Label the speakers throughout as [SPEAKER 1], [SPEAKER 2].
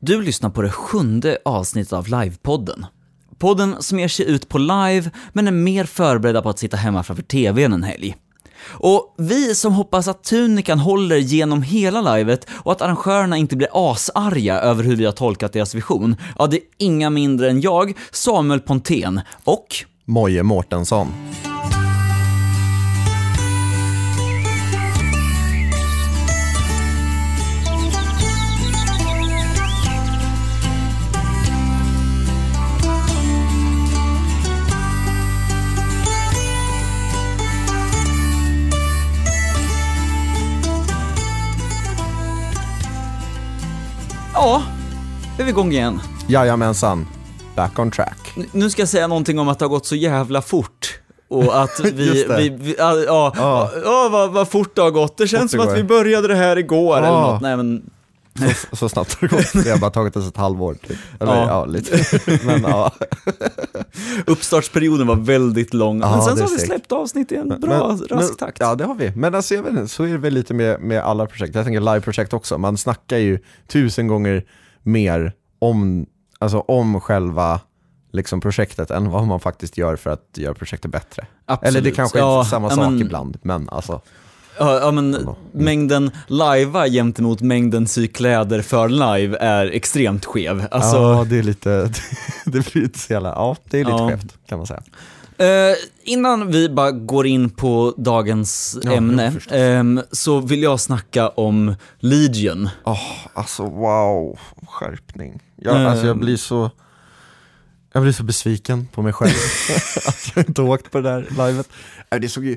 [SPEAKER 1] Du lyssnar på det sjunde avsnittet av Livepodden. Podden som ger sig ut på live, men är mer förberedda på att sitta hemma framför TVn en helg. Och vi som hoppas att tunikan håller genom hela livet och att arrangörerna inte blir asarga över hur vi har tolkat deras vision, ja det är inga mindre än jag, Samuel Pontén och
[SPEAKER 2] Moje Mårtensson.
[SPEAKER 1] Ja, är vi igång igen.
[SPEAKER 2] Jajamensan. Back on track.
[SPEAKER 1] Nu ska jag säga någonting om att det har gått så jävla fort. Och att vi, vi, vi ja, ja,
[SPEAKER 2] Ja.
[SPEAKER 1] ja vad, vad fort det har gått. Det känns som att vi började det här igår eller något. Nej men,
[SPEAKER 2] Så, så snabbt har det gått. Det har bara tagit oss ett halvår. Typ. Eller
[SPEAKER 1] Ja.
[SPEAKER 2] ja, lite. Men ja.
[SPEAKER 1] uppstartsperioden var väldigt lång.
[SPEAKER 2] Ja,
[SPEAKER 1] men sen så har vi släppt avsnitt i en bra,
[SPEAKER 2] Men-
[SPEAKER 1] rask
[SPEAKER 2] men-
[SPEAKER 1] takt.
[SPEAKER 2] Ja, det har vi. Men alltså, jag vet inte, så är det väl lite med, med alla projekt. Jag tänker live-projekt också. Man snackar ju tusen gånger mer om, alltså, om själva liksom, projektet än vad man faktiskt gör för att göra projektet bättre.
[SPEAKER 1] Absolut.
[SPEAKER 2] Eller det kanske
[SPEAKER 1] Ja,
[SPEAKER 2] är samma
[SPEAKER 1] ja,
[SPEAKER 2] sak
[SPEAKER 1] men-
[SPEAKER 2] ibland, men alltså.
[SPEAKER 1] Ja, ja men
[SPEAKER 2] Mm.
[SPEAKER 1] mängden lajva gentemot mängden sykläder för live är extremt skev. Alltså,
[SPEAKER 2] ja, det är lite, det blir lite så jävla, ja, det är lite
[SPEAKER 1] Ja.
[SPEAKER 2] skevt kan man säga.
[SPEAKER 1] Eh, innan vi bara går in på dagens
[SPEAKER 2] Ja,
[SPEAKER 1] ämne ehm, så vill jag snacka om Legion.
[SPEAKER 2] Åh, alltså wow, skärpning. Jag,
[SPEAKER 1] Mm.
[SPEAKER 2] alltså, jag blir så jag blir så besviken på mig själv att jag inte åkt på det där livet. Äh, Det såg ju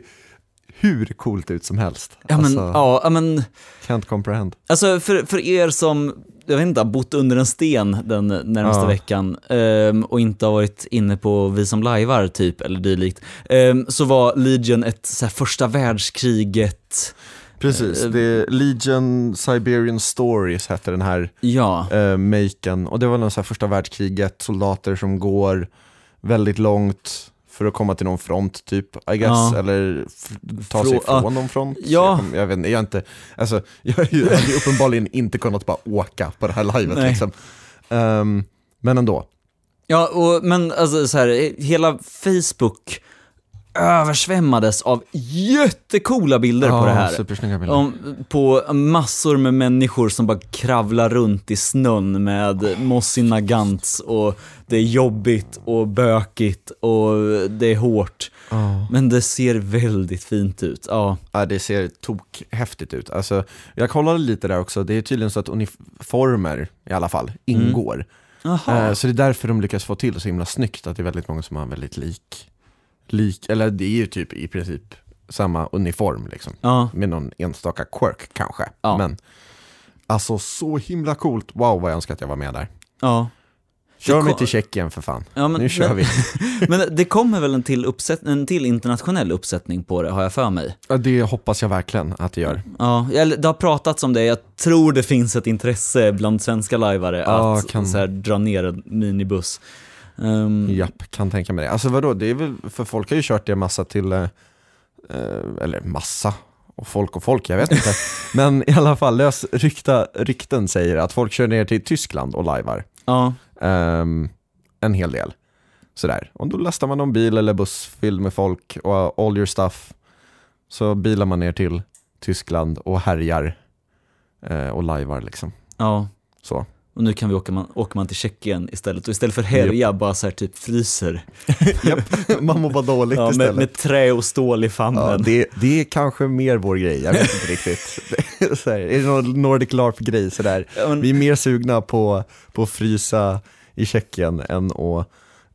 [SPEAKER 2] hur coolt ut som helst.
[SPEAKER 1] Ja, men,
[SPEAKER 2] alltså,
[SPEAKER 1] ja, men
[SPEAKER 2] Can't comprehend.
[SPEAKER 1] alltså för, för er som, jag vet inte, har bott under en sten den närmaste
[SPEAKER 2] Ja.
[SPEAKER 1] veckan ehm, och inte har varit inne på Vi som lajvar typ eller dylikt, ehm, så var Legion ett så här, första världskriget,
[SPEAKER 2] Precis,
[SPEAKER 1] Eh,
[SPEAKER 2] det är Legion Siberian Stories hette den här
[SPEAKER 1] ja,
[SPEAKER 2] uh, maken. Och det var någon så första världskriget, soldater som går väldigt långt för att komma till någon front typ, I guess,
[SPEAKER 1] Ja.
[SPEAKER 2] eller ta sig
[SPEAKER 1] Frå- ja.
[SPEAKER 2] från någon front.
[SPEAKER 1] Ja.
[SPEAKER 2] Jag, jag vet inte, jag är inte, alltså, jag hade ju uppenbarligen inte kunnat bara åka på det här livet
[SPEAKER 1] Nej.
[SPEAKER 2] liksom. Ehm, men ändå,
[SPEAKER 1] Ja, och, men alltså så här, hela Facebook översvämmades av jättecoola bilder på det här.
[SPEAKER 2] supersnygga bilder.
[SPEAKER 1] Om, på massor med människor som bara kravlar runt i snön med Mossy Nagants och det är jobbigt och bökigt och det är hårt.
[SPEAKER 2] Ja.
[SPEAKER 1] Men det ser väldigt fint ut. Ja,
[SPEAKER 2] Ja, det ser tok häftigt ut. Alltså, jag kollade lite där också, det är tydligen så att uniformer i alla fall ingår.
[SPEAKER 1] Jaha.
[SPEAKER 2] Eh, så det är därför de lyckas få till så himla snyggt, att det är väldigt många som har väldigt lik, lik eller det är ju typ i princip samma uniform liksom.
[SPEAKER 1] Ja,
[SPEAKER 2] Med någon enstaka quirk kanske.
[SPEAKER 1] Ja.
[SPEAKER 2] Men alltså så himla coolt, wow vad jag önskar att jag var med där.
[SPEAKER 1] ja.
[SPEAKER 2] Kör mig till Tjeckien för fan.
[SPEAKER 1] ja men,
[SPEAKER 2] nu kör
[SPEAKER 1] men,
[SPEAKER 2] vi.
[SPEAKER 1] men det kommer väl en till, uppsätt, en till internationell uppsättning på det, har jag för mig.
[SPEAKER 2] Ja, det hoppas jag verkligen att det gör.
[SPEAKER 1] Ja, det har pratats om det. Jag tror det finns ett intresse bland svenska lajvare
[SPEAKER 2] Ja,
[SPEAKER 1] att
[SPEAKER 2] kan-
[SPEAKER 1] så här, dra ner en minibuss. Ehm,
[SPEAKER 2] Japp, kan tänka mig det. Alltså vadå, det är väl, för folk har ju kört det massa till, eh, eh, eller massa, och folk och folk, jag vet inte. Men i alla fall, lös rykta, rykten säger att folk kör ner till Tyskland och lajvar.
[SPEAKER 1] ja,
[SPEAKER 2] Ehm, en hel del. Sådär. Och då lastar man någon bil eller buss fylld med folk och all your stuff. Så bilar man ner till Tyskland och härjar eh, och lajvar liksom.
[SPEAKER 1] ja.
[SPEAKER 2] Så.
[SPEAKER 1] Och nu kan vi åka man, åker man till Tjeckien istället. Och istället för härja, bara så här typ fryser.
[SPEAKER 2] Japp, man mår bara dåligt
[SPEAKER 1] Ja, med,
[SPEAKER 2] istället.
[SPEAKER 1] med trä och stål i famnen.
[SPEAKER 2] Ja, det, det är kanske mer vår grej, jag vet inte riktigt. Det är, så här, är det någon Nordic LARP-grej sådär?
[SPEAKER 1] Ja, men-
[SPEAKER 2] Vi är mer sugna på, på att frysa i Tjeckien än att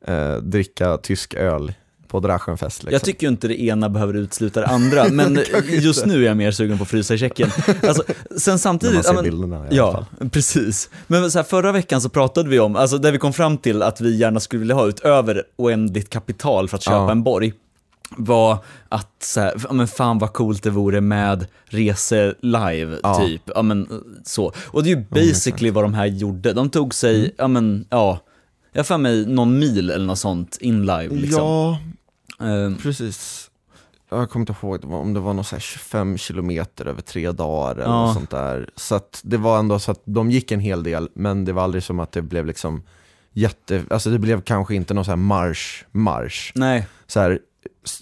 [SPEAKER 2] eh, dricka tysk öl på Drachenfest. Liksom.
[SPEAKER 1] Jag tycker ju inte det ena behöver utesluta det andra, men just nu är jag mer sugen på att frysa i Tjeckien. Alltså, sen
[SPEAKER 2] När
[SPEAKER 1] samtidigt...
[SPEAKER 2] man ser
[SPEAKER 1] ja, men-
[SPEAKER 2] bilderna i alla
[SPEAKER 1] Ja,
[SPEAKER 2] fall.
[SPEAKER 1] precis. Men så här, förra veckan så pratade vi om, alltså där vi kom fram till att vi gärna skulle vilja ha utöver oändligt kapital för att köpa
[SPEAKER 2] Ja.
[SPEAKER 1] en borg, var att så här, ja, men fan vad coolt det vore med rese live,
[SPEAKER 2] Ja.
[SPEAKER 1] typ. Ja, men, så. Och det är ju basically vad de här gjorde. De tog sig,
[SPEAKER 2] Mm.
[SPEAKER 1] ja men, ja, jag för mig någon mil eller något sånt in live liksom.
[SPEAKER 2] Ja,
[SPEAKER 1] Ehm,
[SPEAKER 2] precis. jag kommer inte ihåg om det var något så här 25 kilometer över tre dagar eller
[SPEAKER 1] Ja.
[SPEAKER 2] något sånt där. Så det var ändå så att de gick en hel del, men det var aldrig som att det blev liksom jätte, alltså det blev kanske inte någon så här marsch, marsch.
[SPEAKER 1] Nej.
[SPEAKER 2] Så här,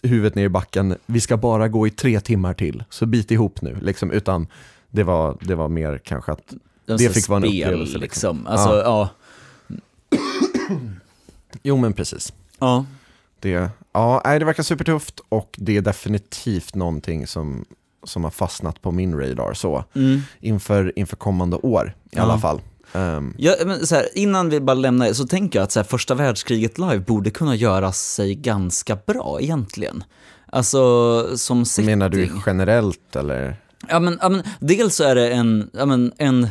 [SPEAKER 2] huvudet ner i backen, vi ska bara gå i tre timmar till, så bit ihop nu, liksom, utan det var, det var mer kanske att,
[SPEAKER 1] Det
[SPEAKER 2] Det fick vara en upplevelse,
[SPEAKER 1] liksom.
[SPEAKER 2] liksom.
[SPEAKER 1] Alltså, ja.
[SPEAKER 2] jo men precis.
[SPEAKER 1] Ja.
[SPEAKER 2] Det, ja, nej, det verkar supertufft och det är definitivt någonting som, som har fastnat på min radar så,
[SPEAKER 1] Mm.
[SPEAKER 2] inför, inför kommande år i
[SPEAKER 1] Ja.
[SPEAKER 2] alla fall. Ehm,
[SPEAKER 1] Ja, men så här, innan vi bara lämnar så tänker jag att så här, första världskriget live borde kunna göra sig ganska bra egentligen. Alltså som setting.
[SPEAKER 2] menar du generellt eller?
[SPEAKER 1] Ja men, ja, men dels så är det en, ja, men, en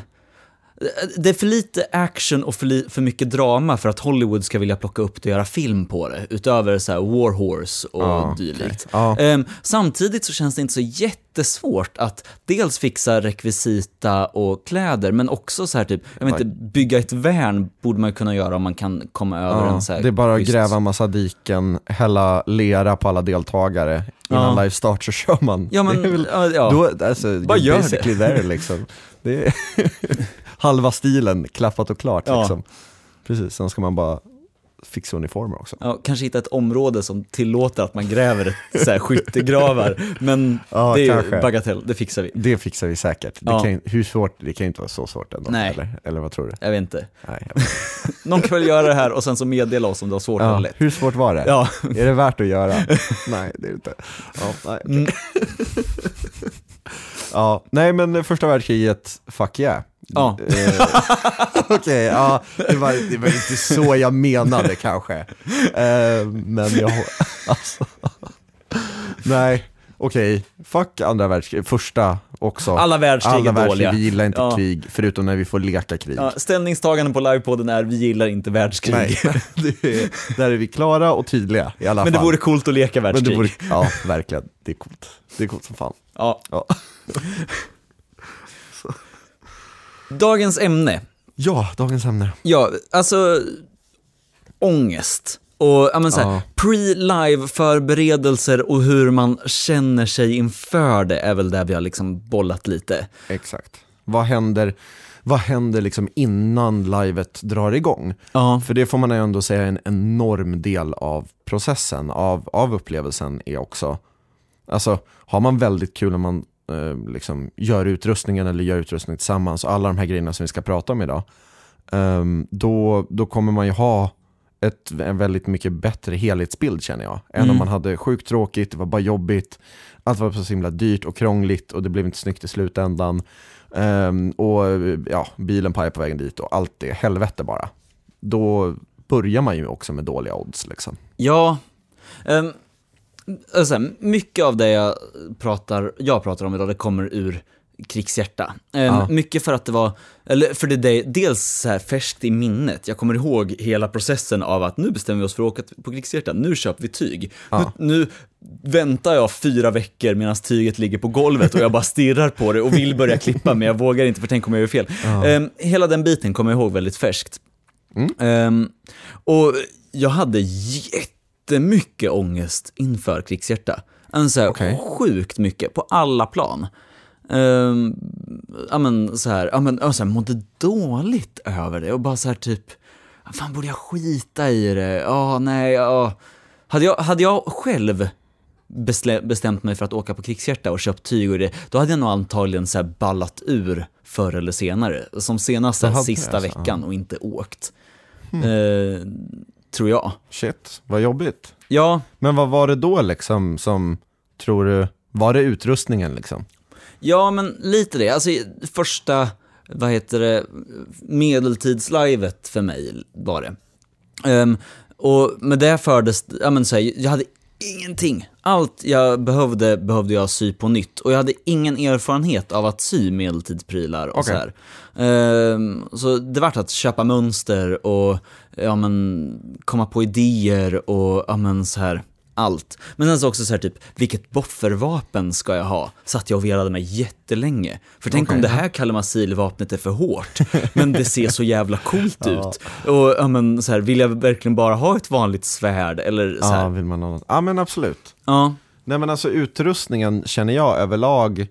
[SPEAKER 1] det är för lite action och för, li, för mycket drama för att Hollywood ska vilja plocka upp det och göra film på det, utöver så här War Horse och
[SPEAKER 2] Ja,
[SPEAKER 1] dylikt.
[SPEAKER 2] Ja,
[SPEAKER 1] Ehm, samtidigt så känns det inte så jättesvårt att dels fixa rekvisita och kläder, men också så här typ, jag vet inte, bygga ett värn borde man kunna göra om man kan komma över
[SPEAKER 2] ja,
[SPEAKER 1] en så här
[SPEAKER 2] det är bara att gräva en massa diken, hälla lera på alla deltagare. Innan
[SPEAKER 1] Ja.
[SPEAKER 2] live start så kör man.
[SPEAKER 1] Ja men,
[SPEAKER 2] väl,
[SPEAKER 1] ja.
[SPEAKER 2] Då, alltså,
[SPEAKER 1] Bara gör det.
[SPEAKER 2] liksom. Det är halva stilen, klappat och klart
[SPEAKER 1] Ja.
[SPEAKER 2] liksom. Precis, sen ska man bara fixa uniformer också.
[SPEAKER 1] Ja, kanske hitta ett område som tillåter att man gräver så här, skyttegravar, men
[SPEAKER 2] Ja,
[SPEAKER 1] det är
[SPEAKER 2] kanske.
[SPEAKER 1] bagatell, det fixar vi.
[SPEAKER 2] Det fixar vi säkert. Det
[SPEAKER 1] Ja.
[SPEAKER 2] kan, ju- hur svårt, det kan ju inte vara så svårt ändå.
[SPEAKER 1] Nej.
[SPEAKER 2] Eller, eller vad tror du?
[SPEAKER 1] Jag vet inte.
[SPEAKER 2] Nej, jag vet.
[SPEAKER 1] Någon kan väl göra det här och sen så meddela oss om det var svårt eller
[SPEAKER 2] ja,
[SPEAKER 1] lätt.
[SPEAKER 2] hur svårt var det?
[SPEAKER 1] Ja.
[SPEAKER 2] Är det värt att göra? nej, det är det inte. Ja, nej, okej.
[SPEAKER 1] Mm.
[SPEAKER 2] ja, nej men första världskriget, fuck yeah.
[SPEAKER 1] Ja.
[SPEAKER 2] Eh, Okej, ja, det, var, det var inte så jag menade kanske. Eh, men jag, alltså, nej, okej, fuck andra världskriget, första också.
[SPEAKER 1] Alla världskrig
[SPEAKER 2] Alla
[SPEAKER 1] är
[SPEAKER 2] världskrig,
[SPEAKER 1] dåliga.
[SPEAKER 2] vi gillar inte
[SPEAKER 1] Ja.
[SPEAKER 2] krig, förutom när vi får leka krig.
[SPEAKER 1] Ja, ställningstaganden på livepodden är vi gillar inte världskrig.
[SPEAKER 2] Nej, är, där är vi klara och tydliga i alla
[SPEAKER 1] Men det
[SPEAKER 2] fall.
[SPEAKER 1] vore coolt att leka
[SPEAKER 2] Men
[SPEAKER 1] världskrig.
[SPEAKER 2] det vore, ja, verkligen. Det är coolt. Det är coolt som fan.
[SPEAKER 1] Ja.
[SPEAKER 2] Ja,
[SPEAKER 1] Dagens ämne.
[SPEAKER 2] ja dagens ämne.
[SPEAKER 1] Ja, alltså ångest. Och ja, men så här,
[SPEAKER 2] Ja.
[SPEAKER 1] pre-live förberedelser och hur man känner sig inför det är väl där vi har liksom bollat lite.
[SPEAKER 2] Exakt. Vad händer, vad händer liksom innan livet drar igång?
[SPEAKER 1] Ja.
[SPEAKER 2] För det får man ju ändå säga är en enorm del av processen, av, av upplevelsen är också, alltså har man väldigt kul när man eh, liksom gör utrustningen eller gör utrustning tillsammans och alla de här grejerna som vi ska prata om idag, ehm, då, då kommer man ju ha ett, en väldigt mycket bättre helhetsbild känner jag. Än om
[SPEAKER 1] Mm.
[SPEAKER 2] man hade sjukt tråkigt, det var bara jobbigt, allt var så himla dyrt och krångligt och det blev inte snyggt i slutändan. Ehm, och ja, bilen pajade på vägen dit och allt det, helvete bara. Då börjar man ju också med dåliga odds liksom.
[SPEAKER 1] Ja, um, alltså, mycket av det jag pratar, jag pratar om idag, det kommer ur krigshjärta. Um,
[SPEAKER 2] Ja.
[SPEAKER 1] Mycket för att det var, eller för det, är dels så här färskt i minnet, jag kommer ihåg hela processen av att nu bestämmer vi oss för att åka på krigshjärta, nu köper vi tyg.
[SPEAKER 2] Ja.
[SPEAKER 1] Nu, nu väntar jag fyra veckor medan tyget ligger på golvet och jag bara stirrar på det och vill börja klippa men jag vågar inte för tänk om jag gör fel. Um, hela den biten kommer jag ihåg väldigt färskt. Ehm, och jag hade jättemycket ångest inför krigshjärta. En så här
[SPEAKER 2] Okej.
[SPEAKER 1] sjukt mycket, på alla plan. Um, ja men så här, ja men så här, mådde dåligt över det och bara så här typ, fan borde jag skita i det? Ja, nej, ja. Hade jag, hade jag själv bestämt mig för att åka på krigshjärta och köpt tyg och det, då hade jag nog antagligen så ballat ur förr eller senare. Som senast sista
[SPEAKER 2] alltså.
[SPEAKER 1] veckan och inte åkt. Eh, tror jag.
[SPEAKER 2] Shit, vad jobbigt.
[SPEAKER 1] Ja,
[SPEAKER 2] Men vad var det då liksom som, tror du, var det utrustningen liksom?
[SPEAKER 1] Ja men lite det. Alltså första, vad heter det, medeltidslivet för mig var det. Ehm, och med det fördes, ja men så här, jag hade ingenting. Allt jag behövde, behövde jag sy på nytt. Och jag hade ingen erfarenhet av att sy medeltidsprylar och
[SPEAKER 2] Okej.
[SPEAKER 1] så här. Ehm, så det vart att köpa mönster och ja, men, komma på idéer och ja, men, så här, allt. Men sen så också så här typ, vilket boffervapen ska jag ha? Satt jag och velade mig jättelänge. För tänk
[SPEAKER 2] Okej,
[SPEAKER 1] om det
[SPEAKER 2] ja.
[SPEAKER 1] här Kalmasil-vapnet är för hårt, men det ser så jävla coolt ut. Och ja, men, så här, vill jag verkligen bara ha ett vanligt svärd? Eller så
[SPEAKER 2] Ja,
[SPEAKER 1] här,
[SPEAKER 2] vill man ha något? Ja men absolut.
[SPEAKER 1] ja.
[SPEAKER 2] Nej men alltså utrustningen känner jag överlag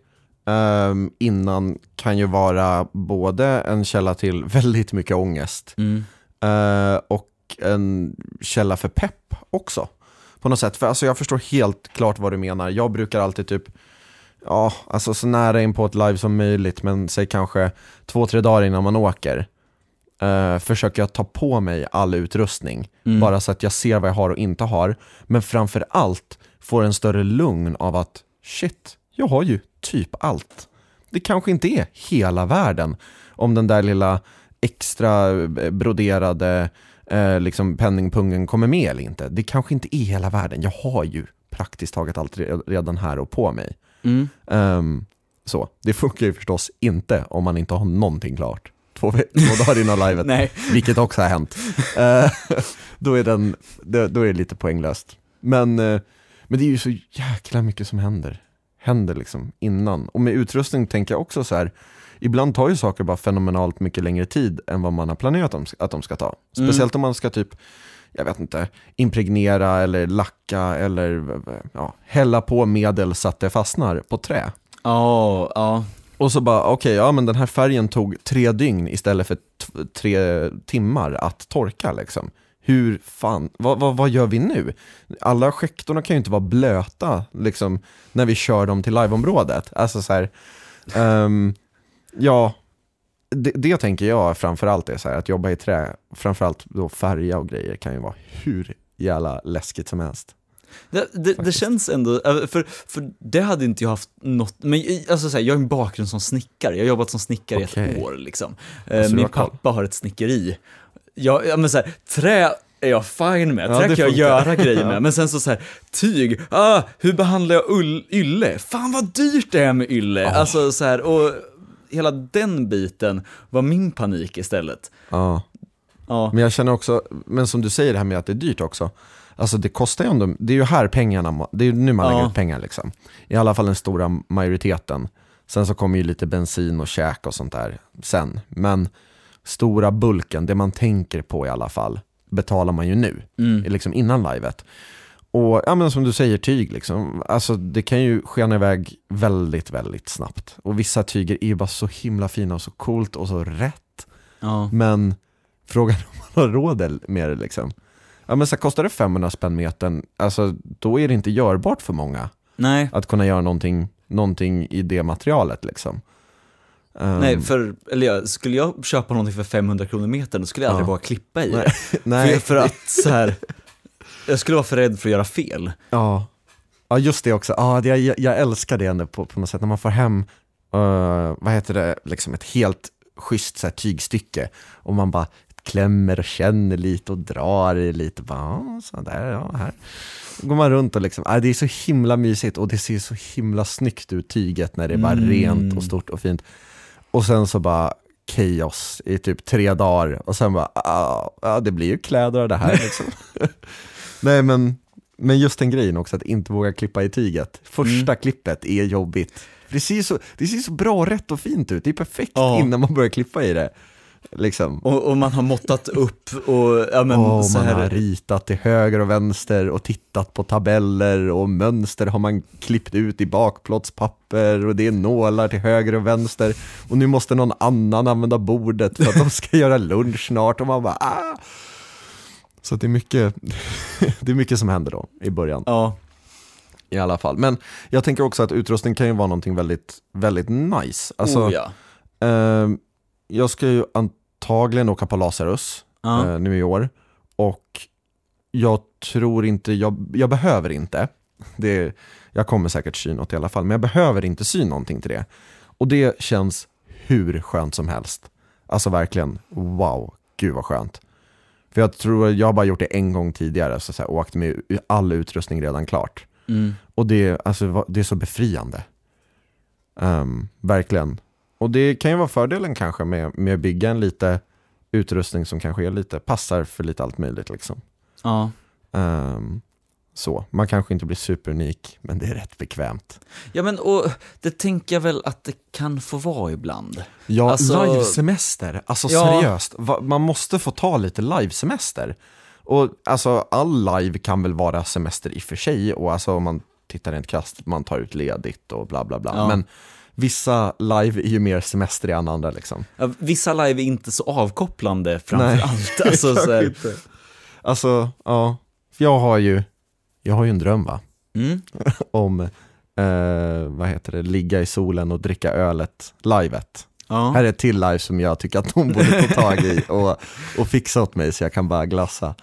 [SPEAKER 2] ehm, innan kan ju vara både en källa till väldigt mycket ångest
[SPEAKER 1] Mm.
[SPEAKER 2] eh, och en källa för pepp också. På något sätt, för alltså jag förstår helt klart vad du menar. Jag brukar alltid typ, ja, alltså så nära in på ett live som möjligt, men säg kanske två, tre dagar innan man åker. eh, försöker jag ta på mig all utrustning,
[SPEAKER 1] Mm.
[SPEAKER 2] bara så att jag ser vad jag har och inte har. Men framför allt får en större lugn av att shit, jag har ju typ allt. Det kanske inte är hela världen om den där lilla extra eh, broderade eh, liksom penningpungen kommer med eller inte. Det kanske inte är hela världen. Jag har ju praktiskt taget allt re- redan här och på mig.
[SPEAKER 1] Mm.
[SPEAKER 2] Ehm, så, det funkar ju förstås inte om man inte har någonting klart. Två, två dagar innan livet,
[SPEAKER 1] Nej.
[SPEAKER 2] vilket också har hänt. Eh, då, är den, då, är det lite poänglöst. Men, eh, men det är ju så jäkla mycket som händer. Händer liksom innan. Och med utrustning tänker jag också så här. Ibland tar ju saker bara fenomenalt mycket längre tid än vad man har planerat att de ska ta. Speciellt om man ska typ, jag vet inte, impregnera eller lacka eller ja, hälla på medel så att det fastnar på trä.
[SPEAKER 1] Ja, ja.
[SPEAKER 2] Och så bara, okej, ja men den här färgen tog tre dygn istället för tre timmar att torka liksom. Hur fan, vad, vad, vad gör vi nu? Alla skektorna kan ju inte vara blöta liksom när vi kör dem till liveområdet. Alltså så här, ehm, ja, det, det tänker jag framförallt är så här, att jobba i trä, framförallt då färga och grejer kan ju vara hur jävla läskigt som helst.
[SPEAKER 1] Det, det, det känns ändå, äh, för, för det hade inte jag haft något, men i- alltså så här, jag har en bakgrund som snickare, jag har jobbat som snickare i
[SPEAKER 2] Okej.
[SPEAKER 1] ett år liksom.
[SPEAKER 2] så du
[SPEAKER 1] Min
[SPEAKER 2] koll.
[SPEAKER 1] pappa har ett snickeri. Jag, ja, men så här, trä är jag fine med, trä kan jag göra grejer med, men sen så, så här, tyg, ah, hur behandlar jag ull, ylle? Fan vad dyrt det är med ylle! Alltså så här, och hela den biten var min panik istället.
[SPEAKER 2] Ja.
[SPEAKER 1] Ja,
[SPEAKER 2] Men jag känner också, men som du säger det här med att det är dyrt också. Alltså det kostar ju ändå, det är ju här pengarna, det är ju nu man
[SPEAKER 1] Ja.
[SPEAKER 2] lägger ut pengar liksom. I alla fall den stora majoriteten. Sen så kommer ju lite bensin och käk och sånt där sen. Men stora bulken, det man tänker på i alla fall, betalar man ju nu,
[SPEAKER 1] Mm.
[SPEAKER 2] liksom innan livet. Och ja men som du säger, tyg liksom, alltså det kan ju skena iväg väldigt, väldigt snabbt. Och vissa tyger är ju bara så himla fina och så coolt och så rätt.
[SPEAKER 1] ja.
[SPEAKER 2] Men frågan är om man har råd med det liksom. Ja men så här, kostar det 500 spänn metern, alltså då är det inte görbart för många
[SPEAKER 1] Nej,
[SPEAKER 2] att kunna göra någonting, någonting i det materialet liksom. Ehm,
[SPEAKER 1] nej, för, eller jag, skulle jag köpa någonting för 500 kronor metern, då skulle jag aldrig
[SPEAKER 2] Ja.
[SPEAKER 1] våga klippa i
[SPEAKER 2] Nej,
[SPEAKER 1] det.
[SPEAKER 2] nej,
[SPEAKER 1] För, för att så här, jag skulle vara för rädd för att göra fel.
[SPEAKER 2] ja. ja just det också, ja, det, jag, jag älskar det ändå på, på något sätt, när man får hem, eh, vad heter det, liksom ett helt schysst så här, tygstycke och man bara klämmer och känner lite och drar i lite, bara, ja, så där, ja, här. går man runt och liksom, ah, det är så himla mysigt och det ser så himla snyggt ut tyget när det är bara
[SPEAKER 1] Mm.
[SPEAKER 2] rent och stort och fint. Och sen så bara chaos i typ tre dagar och sen bara, ah, ja det blir ju kläder av det här liksom. Nej men, men just den grejen också, att inte våga klippa i tyget. Första klippet är jobbigt. Det ser, så, det ser så bra, rätt och fint ut, det är perfekt
[SPEAKER 1] Ja.
[SPEAKER 2] innan man börjar klippa i det. Liksom.
[SPEAKER 1] Och, och man har måttat upp och, ja men
[SPEAKER 2] Åh,
[SPEAKER 1] så
[SPEAKER 2] man har
[SPEAKER 1] här,
[SPEAKER 2] ritat till höger och vänster och tittat på tabeller och mönster har man klippt ut i bakplåtspapper och det är nålar till höger och vänster och nu måste någon annan använda bordet för att de ska göra lunch snart och man bara ah! Så det är mycket, det är mycket som händer då i början
[SPEAKER 1] ja,
[SPEAKER 2] i alla fall. Men jag tänker också att utrustning kan ju vara någonting väldigt, väldigt nice. Alltså,
[SPEAKER 1] oh, ja.
[SPEAKER 2] ehm, jag ska ju antagligen åka på Lazarus
[SPEAKER 1] Ja.
[SPEAKER 2] eh, nu i år. Och jag tror inte, jag, jag behöver inte, det, jag kommer säkert sy något i alla fall, men jag behöver inte sy någonting till det. Och det känns hur skönt som helst. Alltså verkligen, wow, gud vad skönt. För jag tror, jag har bara gjort det en gång tidigare, så, så här, åkt med all utrustning redan klart.
[SPEAKER 1] Mm.
[SPEAKER 2] Och det, alltså, det är så befriande. Ehm, verkligen. Och det kan ju vara fördelen kanske med, med att bygga en lite utrustning som kanske är lite, passar för lite allt möjligt liksom.
[SPEAKER 1] ja.
[SPEAKER 2] Ehm, så, man kanske inte blir superunik, men det är rätt bekvämt.
[SPEAKER 1] Ja men och det tänker jag väl att det kan få vara ibland.
[SPEAKER 2] Ja,
[SPEAKER 1] Alltså-
[SPEAKER 2] livesemester, alltså
[SPEAKER 1] Ja.
[SPEAKER 2] seriöst, man måste få ta lite livesemester. Och alltså all live kan väl vara semester i och för sig, och alltså om man titta rent krasst, man tar ut ledigt och bla bla bla.
[SPEAKER 1] Ja.
[SPEAKER 2] Men vissa live är ju mer semesteriga än andra liksom.
[SPEAKER 1] Ja, vissa live är inte så avkopplande framför
[SPEAKER 2] Nej,
[SPEAKER 1] allt. Alltså, så här.
[SPEAKER 2] Alltså, ja. Jag har ju, jag har ju en dröm va?
[SPEAKER 1] mm,
[SPEAKER 2] Om, eh, vad heter det, ligga i solen och dricka ölet, livet.
[SPEAKER 1] ja.
[SPEAKER 2] Här är ett till live som jag tycker att någon borde ta tag i och, och fixa åt mig så jag kan bara glassa.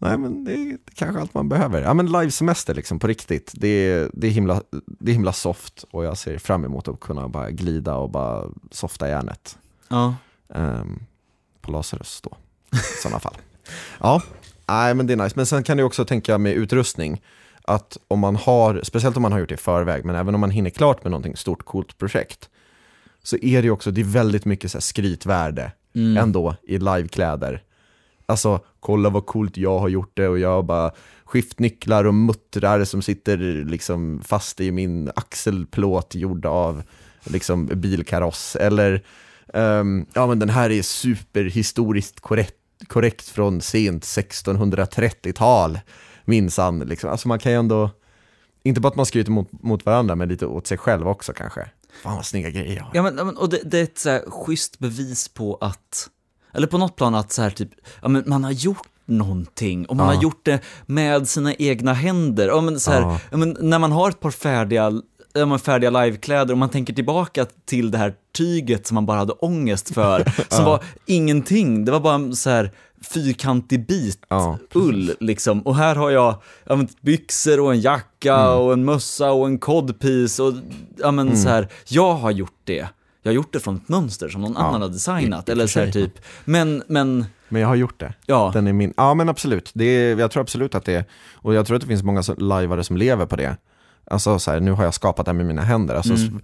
[SPEAKER 2] Nej men det är, det är kanske allt man behöver. Ja men livesemester liksom på riktigt. Det är, det, är himla, det är himla soft och jag ser fram emot att kunna bara glida och bara softa järnet.
[SPEAKER 1] ja.
[SPEAKER 2] Ehm, på Lazarus då, i sådana fall. Ja, nej men det är nice. Men sen kan du också tänka med utrustning, att om man har, speciellt om man har gjort det i förväg, men även om man hinner klart med någonting stort, coolt projekt, så är det ju också, det är väldigt mycket så här skrytvärde
[SPEAKER 1] Mm.
[SPEAKER 2] ändå i livekläder. Alltså, kolla vad coolt jag har gjort det och jag har bara skiftnycklar och muttrar som sitter liksom fast i min axelplåt gjord av liksom bilkaross. Eller, ehm, ja men den här är superhistoriskt korrekt, korrekt från sent 1630-tal, minsann. Liksom. Alltså man kan ju ändå, inte bara att man skryter mot, mot varandra, men lite åt sig själv också kanske. Fan vad snygga grejer jag har.
[SPEAKER 1] Ja, men, och det, det är ett så här schysst bevis på att, eller på något plan att så här typ, ja men man har gjort någonting och man
[SPEAKER 2] Ja.
[SPEAKER 1] har gjort det med sina egna händer. Ja, men så här,
[SPEAKER 2] ja.
[SPEAKER 1] men när man har ett par färdiga, ja, men färdiga livekläder och man tänker tillbaka till det här tyget som man bara hade ångest för, som var ingenting, det var bara så här fyrkantig bit
[SPEAKER 2] Ja,
[SPEAKER 1] ull liksom. Och här har jag ja, men, byxor och en jacka
[SPEAKER 2] Mm.
[SPEAKER 1] och en mössa och en codpiece och ja men så här, jag har gjort det. Jag har gjort det från ett mönster som någon
[SPEAKER 2] Ja,
[SPEAKER 1] annan har designat.
[SPEAKER 2] i-
[SPEAKER 1] eller så här typ, men, men,
[SPEAKER 2] Men jag har gjort det.
[SPEAKER 1] ja.
[SPEAKER 2] Den är min. Ja men absolut, det är, jag tror absolut att det är, och jag tror att det finns många lajvare som lever på det. Alltså så här, nu har jag skapat det här med mina händer. Alltså,
[SPEAKER 1] Mm.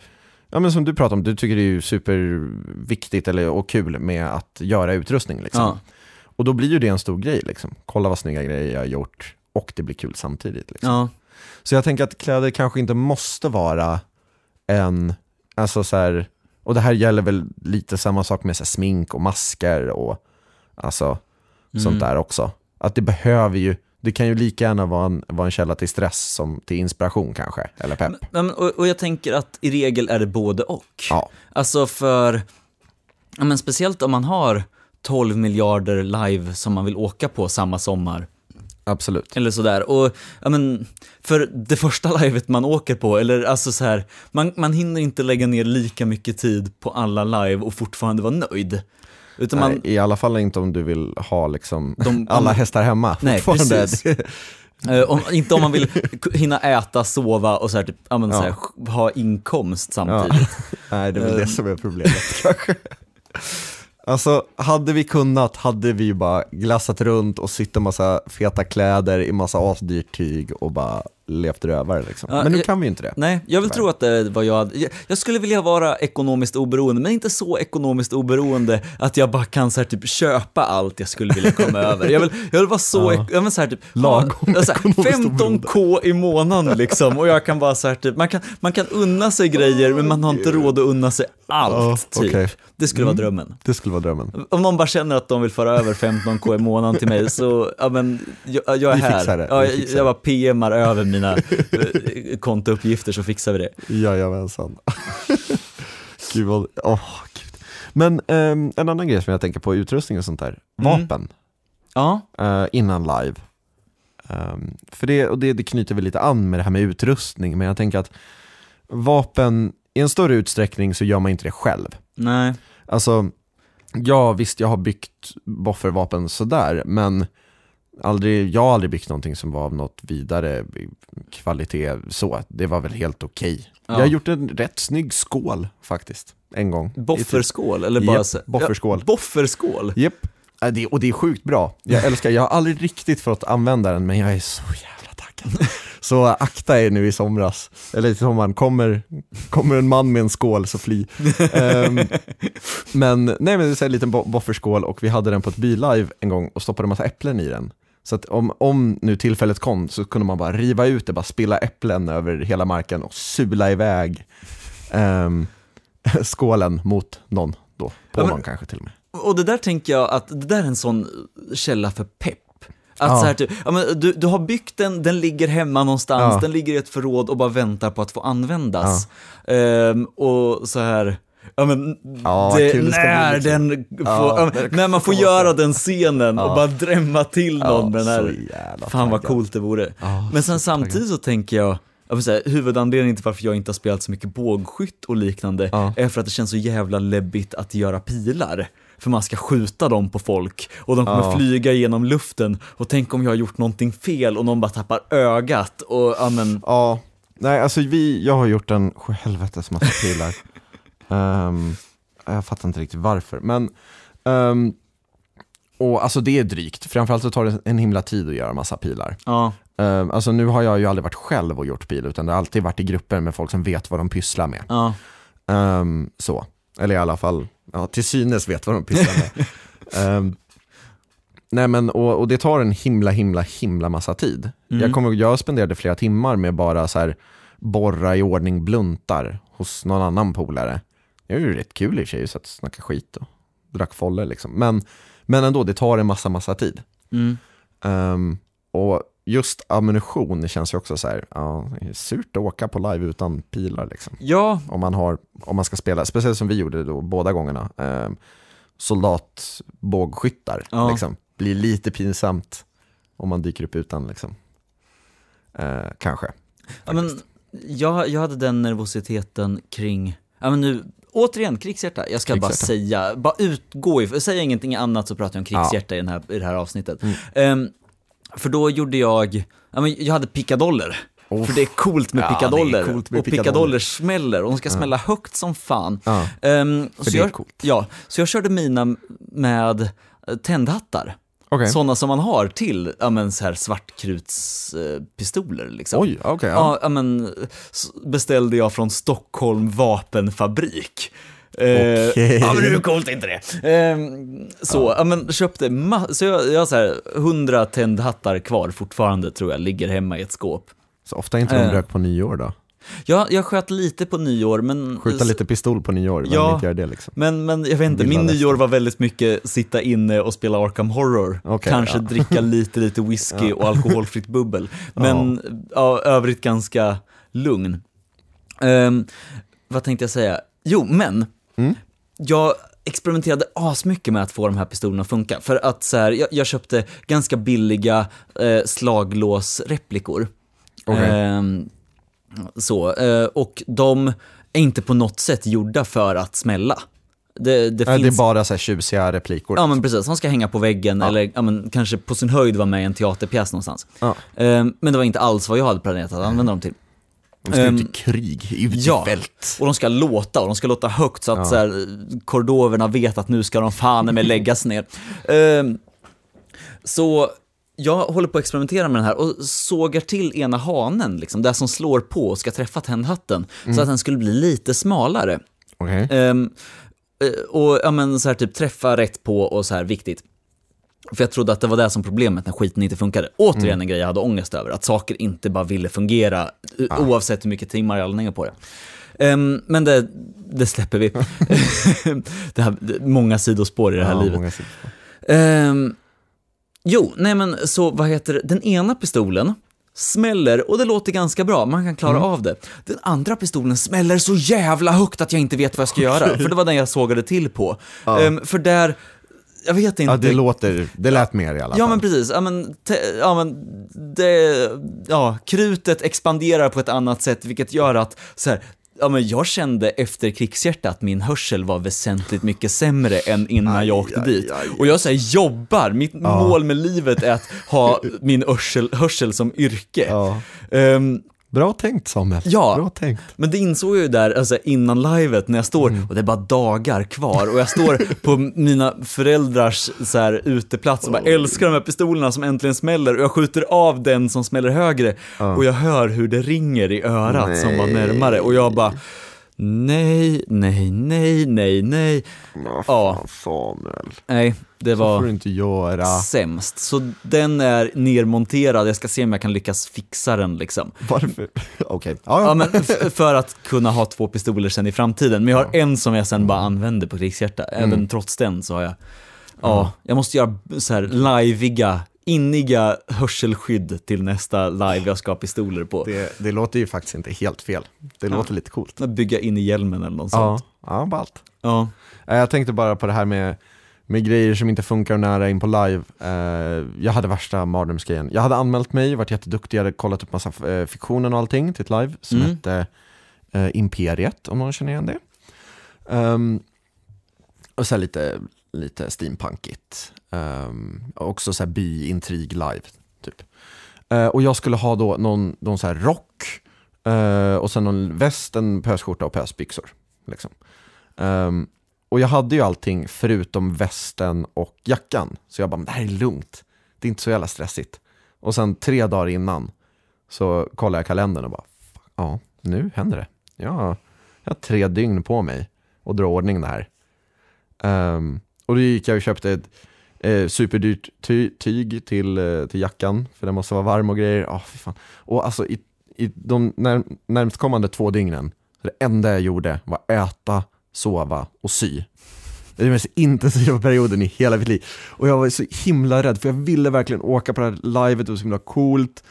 [SPEAKER 2] Ja men som du pratar om, du tycker det är ju superviktigt eller, och kul med att göra utrustning liksom.
[SPEAKER 1] Ja.
[SPEAKER 2] Och då blir ju det en stor grej liksom. Kolla vad snygga grejer jag har gjort och det blir kul samtidigt. Liksom.
[SPEAKER 1] Ja.
[SPEAKER 2] Så jag tänker att kläder kanske inte måste vara en, alltså så här, och det här gäller väl lite samma sak med så här, smink och masker och alltså sånt
[SPEAKER 1] Mm.
[SPEAKER 2] där också. Att det behöver ju, det kan ju lika gärna vara en, vara en källa till stress som till inspiration kanske, eller pepp.
[SPEAKER 1] Men, och, och jag tänker att i regel är det både och.
[SPEAKER 2] Ja,
[SPEAKER 1] Alltså för, ja, men speciellt om man har 12 miljarder live som man vill åka på samma sommar.
[SPEAKER 2] absolut.
[SPEAKER 1] Eller sådär. Och, ja men, för det första livet man åker på, eller alltså så här, man, man hinner inte lägga ner lika mycket tid på alla live och fortfarande vara nöjd. Utan man,
[SPEAKER 2] Nej, I alla fall inte om du vill ha liksom
[SPEAKER 1] De-
[SPEAKER 2] alla
[SPEAKER 1] om-
[SPEAKER 2] hästar hemma.
[SPEAKER 1] Nej, precis. eh, om, inte om man vill hinna äta, sova och så här, typ, ja, men, så här,
[SPEAKER 2] Ja.
[SPEAKER 1] ha inkomst samtidigt.
[SPEAKER 2] Nej, det är väl det
[SPEAKER 1] Ehm.
[SPEAKER 2] som är problemet kanske. Alltså, hade vi kunnat hade vi bara glassat runt och sytt en massa feta kläder i massa asdyrt tyg och bara levt rövare liksom. Men nu kan vi ju inte det.
[SPEAKER 1] Nej, jag vill tro att det var jag jag, skulle vilja vara ekonomiskt oberoende, men inte så ekonomiskt oberoende att jag bara kan så här, typ köpa allt jag skulle vilja komma över. Jag vill, jag vill vara så,
[SPEAKER 2] Ja.
[SPEAKER 1] jag vill så här, typ,
[SPEAKER 2] Lagom
[SPEAKER 1] så här,
[SPEAKER 2] ekonomiskt
[SPEAKER 1] 15k i månaden liksom, och jag kan bara så här, typ, man kan, man kan unna sig grejer, men man har inte råd att unna sig allt, typ.
[SPEAKER 2] okej.
[SPEAKER 1] Det skulle vara drömmen.
[SPEAKER 2] Det skulle vara drömmen.
[SPEAKER 1] Om någon bara känner att de vill föra över 15k i månaden till mig så, ja men, jag, jag är här. jag, jag bara PMar över mina eh, kontouppgifter så fixar vi det.
[SPEAKER 2] Jajamensan. gud vad, åh gud. Men ehm, en annan grej som jag tänker på, utrustning och sånt där.
[SPEAKER 1] Mm.
[SPEAKER 2] Vapen,
[SPEAKER 1] Ja,
[SPEAKER 2] eh, innan live. Ehm, för det, och det, det knyter väl lite an med det här med utrustning, men jag tänker att vapen, i en större utsträckning så gör man inte det själv.
[SPEAKER 1] nej.
[SPEAKER 2] Alltså, ja visst jag har byggt boffervapen sådär, men aldrig, jag har aldrig byggt någonting som var av något vidare kvalitet så. Det var väl helt okej.
[SPEAKER 1] Ja.
[SPEAKER 2] Jag har gjort en rätt snygg skål faktiskt, en gång.
[SPEAKER 1] Bofferskål, eller bara
[SPEAKER 2] Japp,
[SPEAKER 1] så,
[SPEAKER 2] bofferskål.
[SPEAKER 1] Ja, bofferskål?
[SPEAKER 2] Japp. Äh, det, och det är sjukt bra. Jag älskar, jag har aldrig riktigt fått använda den, men jag är så jävla taggad. Så akta er nu i somras, eller i sommaren, kommer, kommer en man med en skål så fly. Ehm, men nej men det är en liten bo- bofferskål och vi hade den på ett bilive en gång och stoppade en massa äpplen i den. Så att om, om nu tillfället kom så kunde man bara riva ut det, bara spilla äpplen över hela marken och sula iväg ehm, skålen mot någon då, på
[SPEAKER 1] Ja,
[SPEAKER 2] någon kanske till och med.
[SPEAKER 1] Och det där tänker jag att det där är en sån källa för pepp. Att
[SPEAKER 2] Ja.
[SPEAKER 1] så här, typ, ja, men du, du har byggt den, den ligger hemma någonstans,
[SPEAKER 2] Ja.
[SPEAKER 1] den ligger i ett förråd och bara väntar på att få användas. Ehm, och så här, ja men,
[SPEAKER 2] Ja, vad
[SPEAKER 1] det,
[SPEAKER 2] ska bli,
[SPEAKER 1] när,
[SPEAKER 2] liksom.
[SPEAKER 1] den får,
[SPEAKER 2] Ja, när
[SPEAKER 1] men, när man får göra den scenen och bara drämma till någon med den här, fan vad
[SPEAKER 2] taggad.
[SPEAKER 1] coolt det vore. Men sen samtidigt så tänker jag, jag vill säga, huvudanledningen till varför jag inte har spelat så mycket bågskytt och liknande är för att det känns så jävla läbbigt att göra pilar. För man ska skjuta dem på folk och de kommer
[SPEAKER 2] Ja.
[SPEAKER 1] flyga genom luften och tänk om jag har gjort någonting fel och någon bara tappar ögat och ja men,
[SPEAKER 2] Ja, nej alltså vi, jag har gjort en helvetes massa pilar. Ehm, jag fattar inte riktigt varför, men ehm, och alltså det är drygt, framförallt så tar det en himla tid att göra massa pilar.
[SPEAKER 1] ja,
[SPEAKER 2] Ehm, alltså nu har jag ju aldrig varit själv och gjort pil, utan det har alltid varit i grupper med folk som vet vad de pysslar med.
[SPEAKER 1] ja,
[SPEAKER 2] Ehm, så, eller i alla fall, ja, till synes vet vad de pysslar med. Ehm, nej men, och, och det tar en himla, himla, himla massa tid.
[SPEAKER 1] Mm.
[SPEAKER 2] Jag, kommer, jag spenderade flera timmar med bara så här borra i ordning bluntar hos någon annan polare. Det är ju rätt kul i och för sig, så att snacka skit och drack foller liksom. Men, men ändå, det tar en massa, massa tid.
[SPEAKER 1] mm,
[SPEAKER 2] Ehm, och just ammunition, det känns ju också så här, ja, surt att åka på live utan pilar liksom
[SPEAKER 1] ja,
[SPEAKER 2] om man, har, om man ska spela, speciellt som vi gjorde då båda gångerna, eh, soldatbågskyttar.
[SPEAKER 1] Ja.
[SPEAKER 2] Liksom. Blir lite pinsamt om man dyker upp utan. Liksom. Eh, kanske.
[SPEAKER 1] ja men, jag, jag hade den nervositeten kring, ja men nu, återigen, krigshjärta, jag ska bara
[SPEAKER 2] Krigshjärta.
[SPEAKER 1] säga, bara utgå ifrån, säg ingenting annat så pratar jag om krigshjärta i, den här, i det här avsnittet.
[SPEAKER 2] Mm.
[SPEAKER 1] Ehm, för då gjorde jag, ja jag hade pickadoller.
[SPEAKER 2] Oh.
[SPEAKER 1] För det är coolt med
[SPEAKER 2] Ja,
[SPEAKER 1] pickadoller.
[SPEAKER 2] coolt med
[SPEAKER 1] och pickadoller
[SPEAKER 2] pickadoller.
[SPEAKER 1] smäller och de ska smälla högt som fan.
[SPEAKER 2] Ja. För
[SPEAKER 1] så jag,
[SPEAKER 2] coolt.
[SPEAKER 1] Ja, så jag körde mina med tändhattar.
[SPEAKER 2] Okej.
[SPEAKER 1] Sådana som man har till, ja men så här svartkrutspistoler liksom.
[SPEAKER 2] Oj, okej. ja.
[SPEAKER 1] Ja, ja men beställde jag från Stockholm vapenfabrik. Eh,
[SPEAKER 2] Okej.
[SPEAKER 1] Ja men hur coolt är inte det? Ehm, så, ja. men köpte så jag, jag har så här 100 tändhattar kvar fortfarande tror jag, ligger hemma i ett skåp.
[SPEAKER 2] Så ofta inte de
[SPEAKER 1] Eh.
[SPEAKER 2] rök på nyår då?
[SPEAKER 1] Jag, jag sköt lite på nyår, men...
[SPEAKER 2] Skjuta lite pistol på nyår,
[SPEAKER 1] Ja.
[SPEAKER 2] inte göra det liksom?
[SPEAKER 1] Men, men jag vet inte, min nyår var väldigt mycket sitta inne och spela Arkham Horror.
[SPEAKER 2] Okej,
[SPEAKER 1] Kanske
[SPEAKER 2] ja.
[SPEAKER 1] dricka lite, lite whisky och alkoholfritt bubbel. Men ja. övrigt ganska lugn. Ehm, vad tänkte jag säga? Jo, men
[SPEAKER 2] Mm.
[SPEAKER 1] jag experimenterade asmycket med att få de här pistolerna att funka. För att så här, jag, jag köpte ganska billiga eh, slaglåsreplikor.
[SPEAKER 2] Okej.
[SPEAKER 1] Ehm, så, eh, och de är inte på något sätt gjorda för att smälla. Det, det
[SPEAKER 2] Nej, det är
[SPEAKER 1] finns...
[SPEAKER 2] bara så här tjusig replikor.
[SPEAKER 1] Ja men precis, de ska hänga på väggen
[SPEAKER 2] Ja.
[SPEAKER 1] eller ja, men, kanske på sin höjd vara med i en teaterpjäs någonstans.
[SPEAKER 2] Ja.
[SPEAKER 1] Ehm, men det var inte alls vad jag hade planerat att använda dem till.
[SPEAKER 2] De ska
[SPEAKER 1] Ehm,
[SPEAKER 2] ut i krig, ut
[SPEAKER 1] ja.
[SPEAKER 2] i fält.
[SPEAKER 1] Och de ska låta, och de ska låta högt så att
[SPEAKER 2] Ja.
[SPEAKER 1] så här, kordoverna vet att nu ska de fan med läggas ner. Ehm, så jag håller på att experimentera med den här och sågar till ena hanen, liksom, det som slår på och ska träffa tändhatten, så att den skulle bli lite smalare.
[SPEAKER 2] Okej.
[SPEAKER 1] Ehm, eh, och ja, men så här typ träffa rätt på och så här viktigt. För jag trodde att det var det som problemet när skiten inte funkade. Återigen en grej jag hade ångest över, att saker inte bara ville fungera eh, oavsett hur mycket timmar jag la ner på det. Ehm, men det, det släpper vi. det här, många sidospår i det här
[SPEAKER 2] Ja,
[SPEAKER 1] livet. Ehm, jo, nej men så vad heter den ena pistolen smäller och det låter ganska bra, man kan klara av det. Den andra pistolen smäller så jävla högt att jag inte vet vad jag ska göra, för det var den jag sågade till på.
[SPEAKER 2] Ja.
[SPEAKER 1] Ehm, för där, jag vet inte.
[SPEAKER 2] Ja, det låter, det lät mer i alla
[SPEAKER 1] Ja
[SPEAKER 2] fall.
[SPEAKER 1] men precis, ja men, te, ja, men det, ja, krutet expanderar på ett annat sätt vilket gör att så här, ja, men jag kände efter krigshjärta att min hörsel var väsentligt mycket sämre än innan
[SPEAKER 2] Aj,
[SPEAKER 1] jag åkte
[SPEAKER 2] aj,
[SPEAKER 1] dit.
[SPEAKER 2] aj.
[SPEAKER 1] Och jag så här, jobbar, mitt mål med livet är att ha min hörsel, hörsel som yrke.
[SPEAKER 2] Ja. Bra tänkt Samuel.
[SPEAKER 1] Ja.
[SPEAKER 2] Bra tänkt.
[SPEAKER 1] men det insåg jag ju där alltså, innan livet när jag står,
[SPEAKER 2] Mm.
[SPEAKER 1] och det är bara dagar kvar, och jag står på mina föräldrars så här, uteplats och bara älskar de här pistolerna som äntligen smäller, och jag skjuter av den som smäller högre, och jag hör hur det ringer i örat som var
[SPEAKER 2] Nej.
[SPEAKER 1] närmare, och jag bara Nej, nej, nej, nej, nej.
[SPEAKER 2] Ja,
[SPEAKER 1] Ja.
[SPEAKER 2] fan, Samuel.
[SPEAKER 1] Nej, det
[SPEAKER 2] Så får
[SPEAKER 1] var
[SPEAKER 2] du inte göra.
[SPEAKER 1] sämst. Så den är nermonterad, jag ska se om jag kan lyckas fixa den liksom.
[SPEAKER 2] Varför? Okej. Ja,
[SPEAKER 1] Ja,
[SPEAKER 2] ja.
[SPEAKER 1] men f- för att kunna ha två pistoler sen i framtiden. Men jag har en som jag sen bara använder på krigshjärta. Även trots den så har jag, ja, jag måste göra så här liveiga inniga hörselskydd till nästa live jag ska ha pistoler på.
[SPEAKER 2] Det, det låter ju faktiskt inte helt fel. Det låter lite coolt.
[SPEAKER 1] Bygga in i hjälmen eller något
[SPEAKER 2] Ja,
[SPEAKER 1] sånt.
[SPEAKER 2] ja ballt.
[SPEAKER 1] Ja.
[SPEAKER 2] Eh, Jag tänkte bara på det här med, med grejer som inte funkar nära in på live. Eh, jag hade värsta mardrömsgrejen. Jag hade anmält mig, varit jätteduktig, jag hade kollat upp massa eh, fiktionen och allting till ett live som
[SPEAKER 1] Mm.
[SPEAKER 2] hette Imperiet, om någon känner igen det. Ehm, och så lite, lite steampunkigt. Um, också så här biintrig live, typ. Uh, och jag skulle ha då någon, någon så här rock, uh, och sen någon väst, en pösskjorta och pösbyxor. Liksom. Um, och jag hade ju allting förutom västen och jackan. Så jag bara, men det här är lugnt. Det är inte så jävla stressigt. Och sen tre dagar innan så kollar jag kalendern och bara, "Fuck, ja, nu händer det. Jag, jag har tre dygn på mig att dra ordning det här. Um, och då gick jag och köpte ett eh, superdyrt ty tyg till, eh, till jackan, för den måste vara varm och grejer. Ah, fy fan. Och alltså i, i de när, närmstkommande två dygnen, det enda jag gjorde var äta, sova och sy. Det är den mest intensiva perioden i hela mitt liv. Och jag var så himla rädd, för jag ville verkligen åka på det här livet, det var så himla coolt.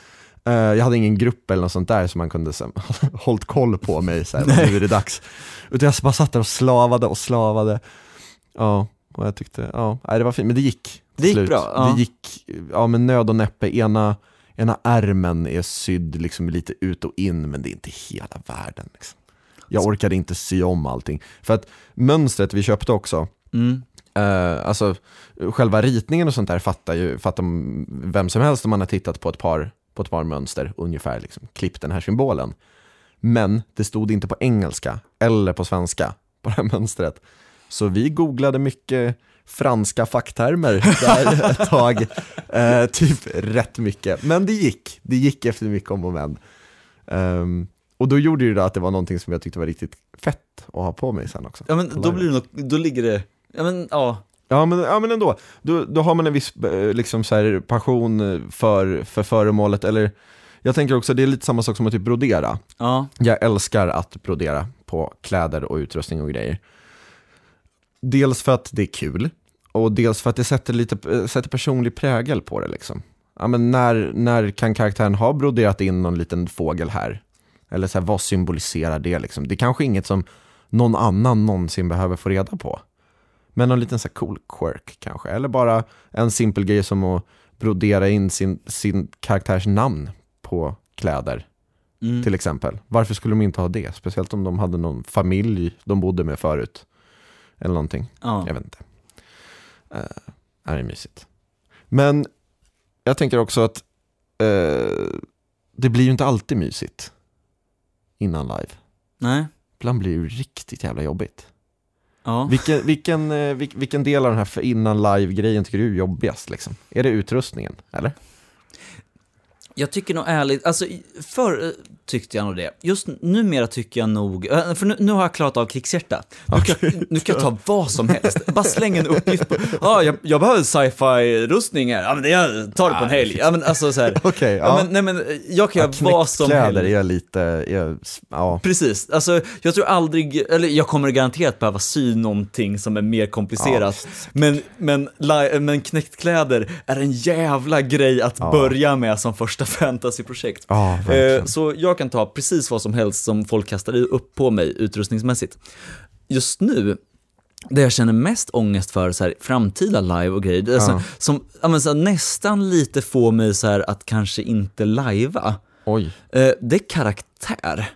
[SPEAKER 2] Eh, jag hade ingen grupp eller något sånt där som man kunde så, hållit koll på mig, så här, nu är det dags. Utan jag bara satt där och slavade och slavade. Ja, och jag tyckte, ja, nej, det var fint, men det gick.
[SPEAKER 1] Det gick
[SPEAKER 2] slut.
[SPEAKER 1] bra, ja.
[SPEAKER 2] Det gick, ja med nöd och näppe. Ena, ena ärmen är sydd liksom lite ut och in, men det är inte hela världen. Liksom. Jag orkade inte sy om allting. För att mönstret vi köpte också,
[SPEAKER 1] Mm.
[SPEAKER 2] Eh, alltså själva ritningen och sånt där fattar ju fattar vem som helst om man har tittat på ett par, på ett par mönster, ungefär liksom, klipp den här symbolen. Men det stod inte på engelska eller på svenska på det här mönstret. Så vi googlade mycket franska facktermer där ett tag, Eh, typ rätt mycket. Men det gick, det gick efter mycket om och men. Ehm, och då gjorde ju det att det var någonting som jag tyckte var riktigt fett att ha på mig sen också.
[SPEAKER 1] Ja men då blir det nog, då ligger det, ja men ja,
[SPEAKER 2] Ja men, ja, men ändå, då, då har man en viss eh, liksom så här, passion för, för föremålet, eller jag tänker också, det är lite samma sak som att typ brodera.
[SPEAKER 1] ja,
[SPEAKER 2] Jag älskar att brodera på kläder och utrustning och grejer. Dels för att det är kul, och dels för att det sätter, lite, eh, sätter personlig prägel på det. Liksom. Ja, men när, när kan karaktären ha broderat in någon liten fågel här? Eller så här, vad symboliserar det? Liksom? Det är kanske inget som någon annan någonsin behöver få reda på. Men någon liten så cool quirk kanske. Eller bara en simpel grej som att brodera in sin, sin karaktärs namn på kläder
[SPEAKER 1] mm.
[SPEAKER 2] till exempel. Varför skulle de inte ha det? Speciellt om de hade någon familj de bodde med förut. Eller någonting.
[SPEAKER 1] ja.
[SPEAKER 2] Jag vet inte. Uh, är det mysigt. Men jag tänker också att eh, det blir ju inte alltid mysigt innan live.
[SPEAKER 1] nej,
[SPEAKER 2] Ibland blir det ju riktigt jävla jobbigt.
[SPEAKER 1] ja.
[SPEAKER 2] Vilken, vilken, eh, vil, vilken del av den här för innan live-grejen tycker du är jobbigast? Liksom? Är det utrustningen, eller?
[SPEAKER 1] Jag tycker nog ärligt, alltså förr eh, tyckte jag nog det. Just numera tycker jag nog, eh, för nu, nu har jag klarat av krigshjärta. Nu, kan, jag- nu kan jag ta vad som helst. Bara släng en uppgift på, ja, ah, jag, jag behöver sci-fi rustning här, ja men jag tar det på en helg. Ja men alltså så här,
[SPEAKER 2] Okej,
[SPEAKER 1] ja.
[SPEAKER 2] ja.
[SPEAKER 1] men, nej men eh, jag kan göra vad som helst.
[SPEAKER 2] är lite, är, ja.
[SPEAKER 1] Precis, alltså jag tror aldrig, eller jag kommer garanterat behöva sy någonting som är mer komplicerat. men, men, li- men knäckkläder är en jävla grej att
[SPEAKER 2] Ja.
[SPEAKER 1] börja med som första fantasyprojekt.
[SPEAKER 2] Ja, verkligen.
[SPEAKER 1] Eh, så jag kan ta precis vad som helst som folk kastar upp på mig utrustningsmässigt. Just nu, det jag känner mest ångest för så här, framtida live och grejer,
[SPEAKER 2] Ja.
[SPEAKER 1] som men, så här, nästan lite får mig så här, att kanske inte lajva,
[SPEAKER 2] Oj,
[SPEAKER 1] eh, det är karaktär.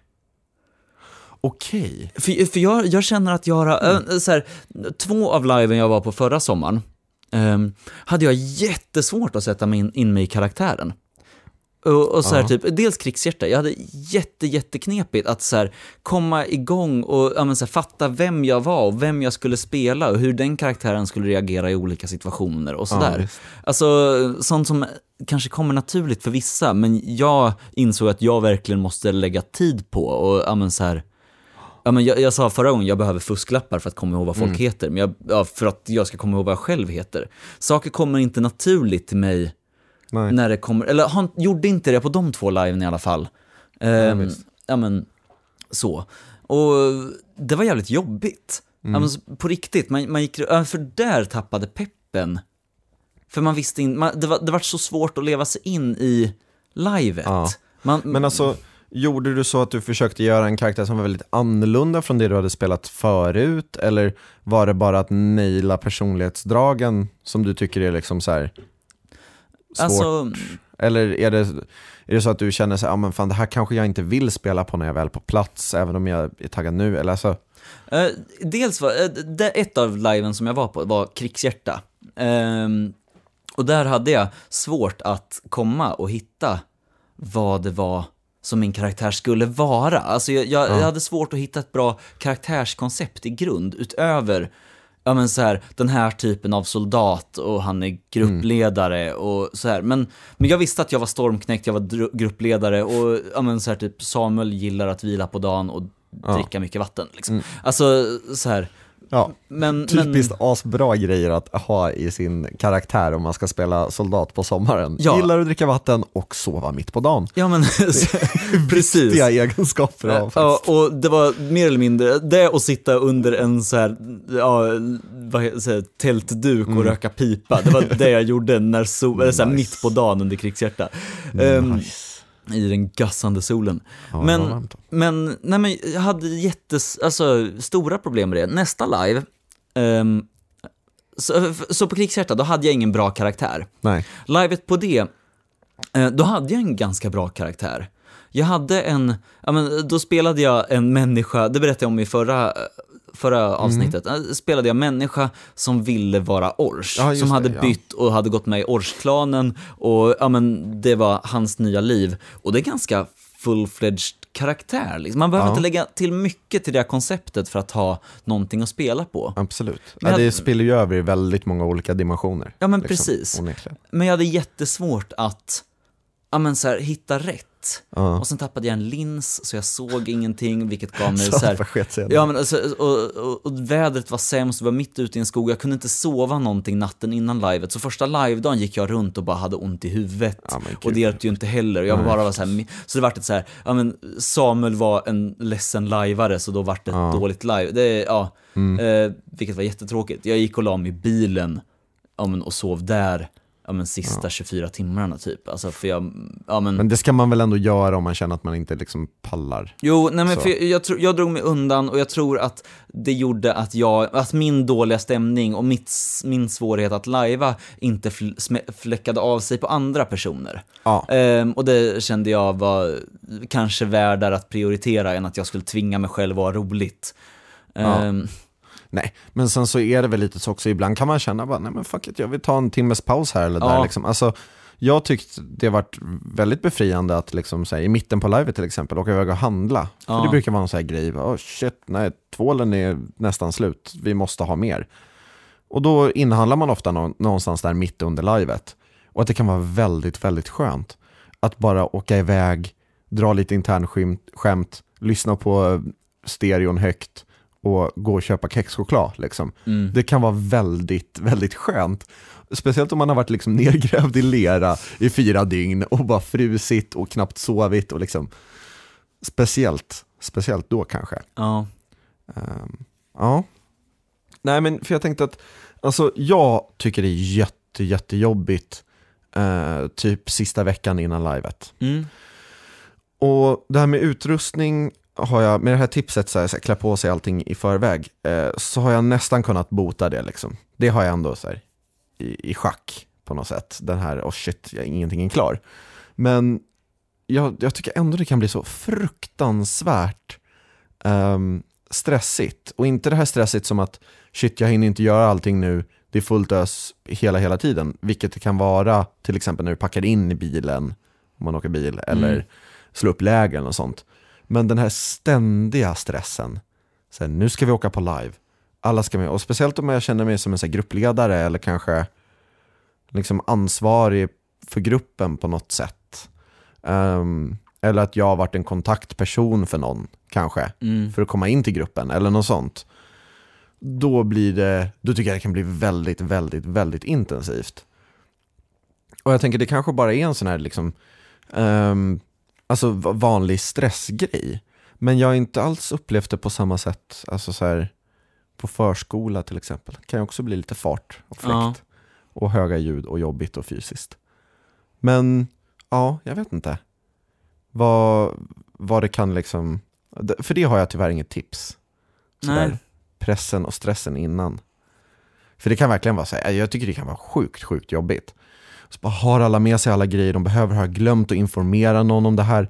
[SPEAKER 2] okej.
[SPEAKER 1] För, för jag, jag känner att jag har, äh, så här, två av liven jag var på förra sommaren, ehm, hade jag jättesvårt att sätta mig in, in mig i karaktären. Och, och så här,
[SPEAKER 2] Ja.
[SPEAKER 1] typ, dels krigshjärta, jag hade jätte, jätteknepigt att så här, komma igång och ja, men, så här, fatta vem jag var och vem jag skulle spela och hur den karaktären skulle reagera i olika situationer och
[SPEAKER 2] Ja,
[SPEAKER 1] sådär.
[SPEAKER 2] visst.
[SPEAKER 1] alltså, sånt som kanske kommer naturligt för vissa, men jag insåg att jag verkligen måste lägga tid på och ja, men, så här, Ja, men jag, jag sa förra gången, jag behöver fusklappar för att komma ihåg vad folk heter, men jag, ja, för att jag ska komma ihåg vad jag själv heter. Saker kommer inte naturligt till mig
[SPEAKER 2] Nej.
[SPEAKER 1] när det kommer, eller han gjorde inte det på de två liven i alla fall. Ehm,
[SPEAKER 2] visst.
[SPEAKER 1] ja men, så. Och det var jävligt jobbigt. Ja, men, på riktigt, man, man gick, ja, för där tappade peppen För man visste inte, det, var, det var så svårt att leva sig in i livet.
[SPEAKER 2] Ja.
[SPEAKER 1] Man,
[SPEAKER 2] Men alltså, gjorde du så att du försökte göra en karaktär som var väldigt annorlunda från det du hade spelat förut? Eller var det bara att naila personlighetsdragen som du tycker är liksom så här svårt?
[SPEAKER 1] alltså,
[SPEAKER 2] Eller är det, är det så att du känner så här, ah, men fan det här kanske jag inte vill spela på när jag är väl på plats, även om jag är taggad nu? Eller alltså,
[SPEAKER 1] Eh, dels var, eh, det, ett av liven som jag var på var Krigshjärta. Ehm, och där hade jag svårt att komma och hitta vad det var som min karaktär skulle vara. Alltså jag, jag, jag hade svårt att hitta ett bra karaktärskoncept i grund utöver ja men så här, den här typen av soldat och han är gruppledare och så här. Men, men jag visste att jag var stormknäckt, jag var gruppledare och ja men så här, typ Samuel gillar att vila på dagen och dricka mycket vatten liksom. Alltså så här.
[SPEAKER 2] Ja,
[SPEAKER 1] Men,
[SPEAKER 2] typiskt
[SPEAKER 1] men,
[SPEAKER 2] asbra grejer att ha i sin karaktär om man ska spela soldat på sommaren.
[SPEAKER 1] Ja.
[SPEAKER 2] Gillar att dricka vatten och sova mitt på dadan.
[SPEAKER 1] ja men precis.
[SPEAKER 2] Viktiga egenskaper
[SPEAKER 1] Ja,
[SPEAKER 2] faktiskt.
[SPEAKER 1] och det var mer eller mindre det och sitta under en så här, ja, vad här, tältduk och röka pipa. Det var det jag gjorde när sol, eller så här,
[SPEAKER 2] Mm. Nice.
[SPEAKER 1] mitt på dagen under krigshjärta. Ehm, I den gassande solen.
[SPEAKER 2] Ja,
[SPEAKER 1] men, men, nej men jag hade jättes, alltså, stora problem med det. Nästa live, ehm, så, så på krigshjärta, då hade jag ingen bra karaktär.
[SPEAKER 2] Nej.
[SPEAKER 1] Livet på det, eh, då hade jag en ganska bra karaktär. Jag hade en, ja men då spelade jag en människa, det berättade jag om i förra, förra
[SPEAKER 2] Mm.
[SPEAKER 1] avsnittet, Eh, spelade jag människa som ville vara Ors,
[SPEAKER 2] Ja,
[SPEAKER 1] som hade
[SPEAKER 2] det, ja.
[SPEAKER 1] bytt och hade gått med i Ors-klanen och ja men det var hans nya liv. Och det är ganska full-fledged karaktär. Liksom. Man behöver
[SPEAKER 2] Ja.
[SPEAKER 1] inte lägga till mycket till det här konceptet för att ha någonting att spela på.
[SPEAKER 2] Absolut.
[SPEAKER 1] Men
[SPEAKER 2] ja, det
[SPEAKER 1] jag-
[SPEAKER 2] spiller ju över i väldigt många olika dimensioner.
[SPEAKER 1] Ja men
[SPEAKER 2] liksom,
[SPEAKER 1] precis.
[SPEAKER 2] onekligen.
[SPEAKER 1] Men jag hade jättesvårt att ja, men så här, hitta rätt.
[SPEAKER 2] Ja.
[SPEAKER 1] Och sen tappade jag en lins, så jag såg ingenting, vilket gav mig
[SPEAKER 2] Så
[SPEAKER 1] så här, Ja, men alltså, och, och, och vädret var sämst, vi var mitt ute i en skog, jag kunde inte sova någonting natten innan livet. Så första livedagen gick jag runt och bara hade ont i huvudet.
[SPEAKER 2] Ja,
[SPEAKER 1] och det hjälpte ju inte heller. Jag bara var så här, så det vart ett så här, ja men Samuel var en ledsen lajvare, så då vart det ett dåligt live. Det, ja,
[SPEAKER 2] Mm.
[SPEAKER 1] eh, vilket var jättetråkigt. Jag gick och la mig i bilen ja, men, och sov där, ja men sista 24 timmarna typ. Alltså för jag, ja men,
[SPEAKER 2] Men det ska man väl ändå göra om man känner att man inte liksom pallar.
[SPEAKER 1] Jo, nej men
[SPEAKER 2] Så.
[SPEAKER 1] för jag, jag, tror- jag drog mig undan och jag tror att det gjorde att jag, att min dåliga stämning och mitt, min svårighet att lajva inte fl, fläckade av sig på andra personer.
[SPEAKER 2] Ja.
[SPEAKER 1] Ehm, och det kände jag var kanske värdare att prioritera än att jag skulle tvinga mig själv att ha roligt. Ehm,
[SPEAKER 2] Nej, men sen så är det väl lite så också, ibland kan man känna bara, nej men fuck it, jag vill ta en timmes paus här eller
[SPEAKER 1] Ja.
[SPEAKER 2] där liksom. Alltså, jag tyckte det varit väldigt befriande att liksom, här, i mitten på livet till exempel åka iväg och handla.
[SPEAKER 1] Ja.
[SPEAKER 2] För det brukar vara en sån här grej, oh shit, nej, tvålen är nästan slut, vi måste ha mer. Och då inhandlar man ofta nå- någonstans där mitt under livet. Och att det kan vara väldigt, väldigt skönt att bara åka iväg, dra lite internskämt, skämt, lyssna på stereon högt och gå och köpa kexchoklad. Liksom.
[SPEAKER 1] mm.
[SPEAKER 2] Det kan vara väldigt, väldigt skönt. Speciellt om man har varit liksom nergrävd i lera i fyra dygn och bara frusit och knappt sovit. Och liksom, speciellt, speciellt då kanske.
[SPEAKER 1] ja.
[SPEAKER 2] Ehm, ja. Nej men för jag tänkte att, alltså jag tycker det är jätte, jättejobbigt eh, typ sista veckan innan livet.
[SPEAKER 1] Mm.
[SPEAKER 2] Och det här med utrustning har jag, med det här tipset så här, så här, klä på sig allting i förväg, eh, så har jag nästan kunnat bota det liksom. Det har jag ändå så här, i, i schack på något sätt. Den här, oh shit, jag, ingenting är klar. Men jag, jag tycker ändå det kan bli så fruktansvärt ehm, stressigt. Och inte det här stressigt som att shit, jag hinner inte göra allting nu, det är fullt ös hela, hela tiden. Vilket det kan vara till exempel när du packar in i bilen, om man åker bil, eller
[SPEAKER 1] Mm.
[SPEAKER 2] slå upp lägen och sånt. Men den här ständiga stressen, så här, nu ska vi åka på live, alla ska med, och speciellt om jag känner mig som en så gruppledare eller kanske liksom ansvarig för gruppen på något sätt. Ehm, eller att jag har varit en kontaktperson för någon, kanske,
[SPEAKER 1] Mm.
[SPEAKER 2] för att komma in till gruppen eller något sånt. Då blir det, då tycker jag det kan bli väldigt, väldigt, väldigt intensivt. Och jag tänker det kanske bara är en sån här liksom, ehm, alltså va- vanlig stressgrej. Men jag har inte alls upplevt det på samma sätt, alltså så här, på förskola till exempel. kan ju också bli lite fart och fläkt.
[SPEAKER 1] Ja.
[SPEAKER 2] och höga ljud och jobbigt och fysiskt. Men ja, jag vet inte. Vad, vad det kan liksom, för det har jag tyvärr inget tips. Sådär,
[SPEAKER 1] Nej.
[SPEAKER 2] pressen och stressen innan. För det kan verkligen vara så här, jag tycker det kan vara sjukt, sjukt jobbigt. Så bara har alla med sig alla grejer de behöver, har jag glömt att informera någon om det här.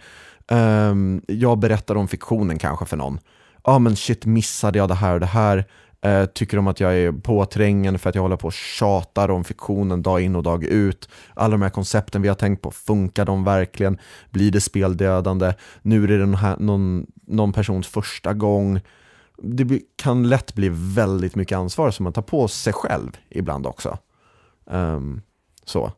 [SPEAKER 2] Um, jag berättar om fiktionen kanske för någon. Ja ah, men shit, missade jag det här och det här? Uh, tycker de att jag är påträngande för att jag håller på och tjatar om fiktionen dag in och dag ut? Alla de här koncepten vi har tänkt på, funkar de verkligen? Blir det speldödande? Nu är det den här, någon, någon persons första gång. Det kan lätt bli väldigt mycket ansvar som man tar på sig själv ibland också. Um, så.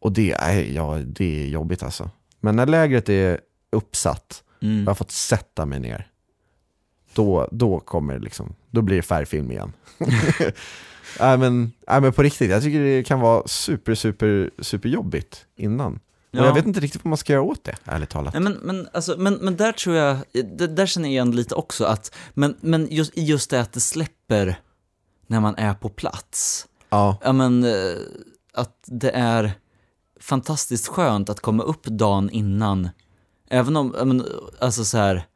[SPEAKER 2] Och det är, ja, det är jobbigt alltså. Men när lägret är uppsatt,
[SPEAKER 1] Mm.
[SPEAKER 2] jag har fått sätta mig ner, då, då kommer det liksom, då blir det färgfilm igen. nej, men, nej men på riktigt, jag tycker det kan vara super, super, super jobbigt innan. Och
[SPEAKER 1] Ja.
[SPEAKER 2] jag vet inte riktigt vad man ska göra åt det, ärligt talat.
[SPEAKER 1] Nej, men, men, alltså, men, men där tror jag, där känner jag igen lite också att, men, men just, just det att det släpper när man är på plats.
[SPEAKER 2] Ja,
[SPEAKER 1] Ja men, eh, att det är fantastiskt skönt att komma upp dagen innan. Även om, men, alltså så här,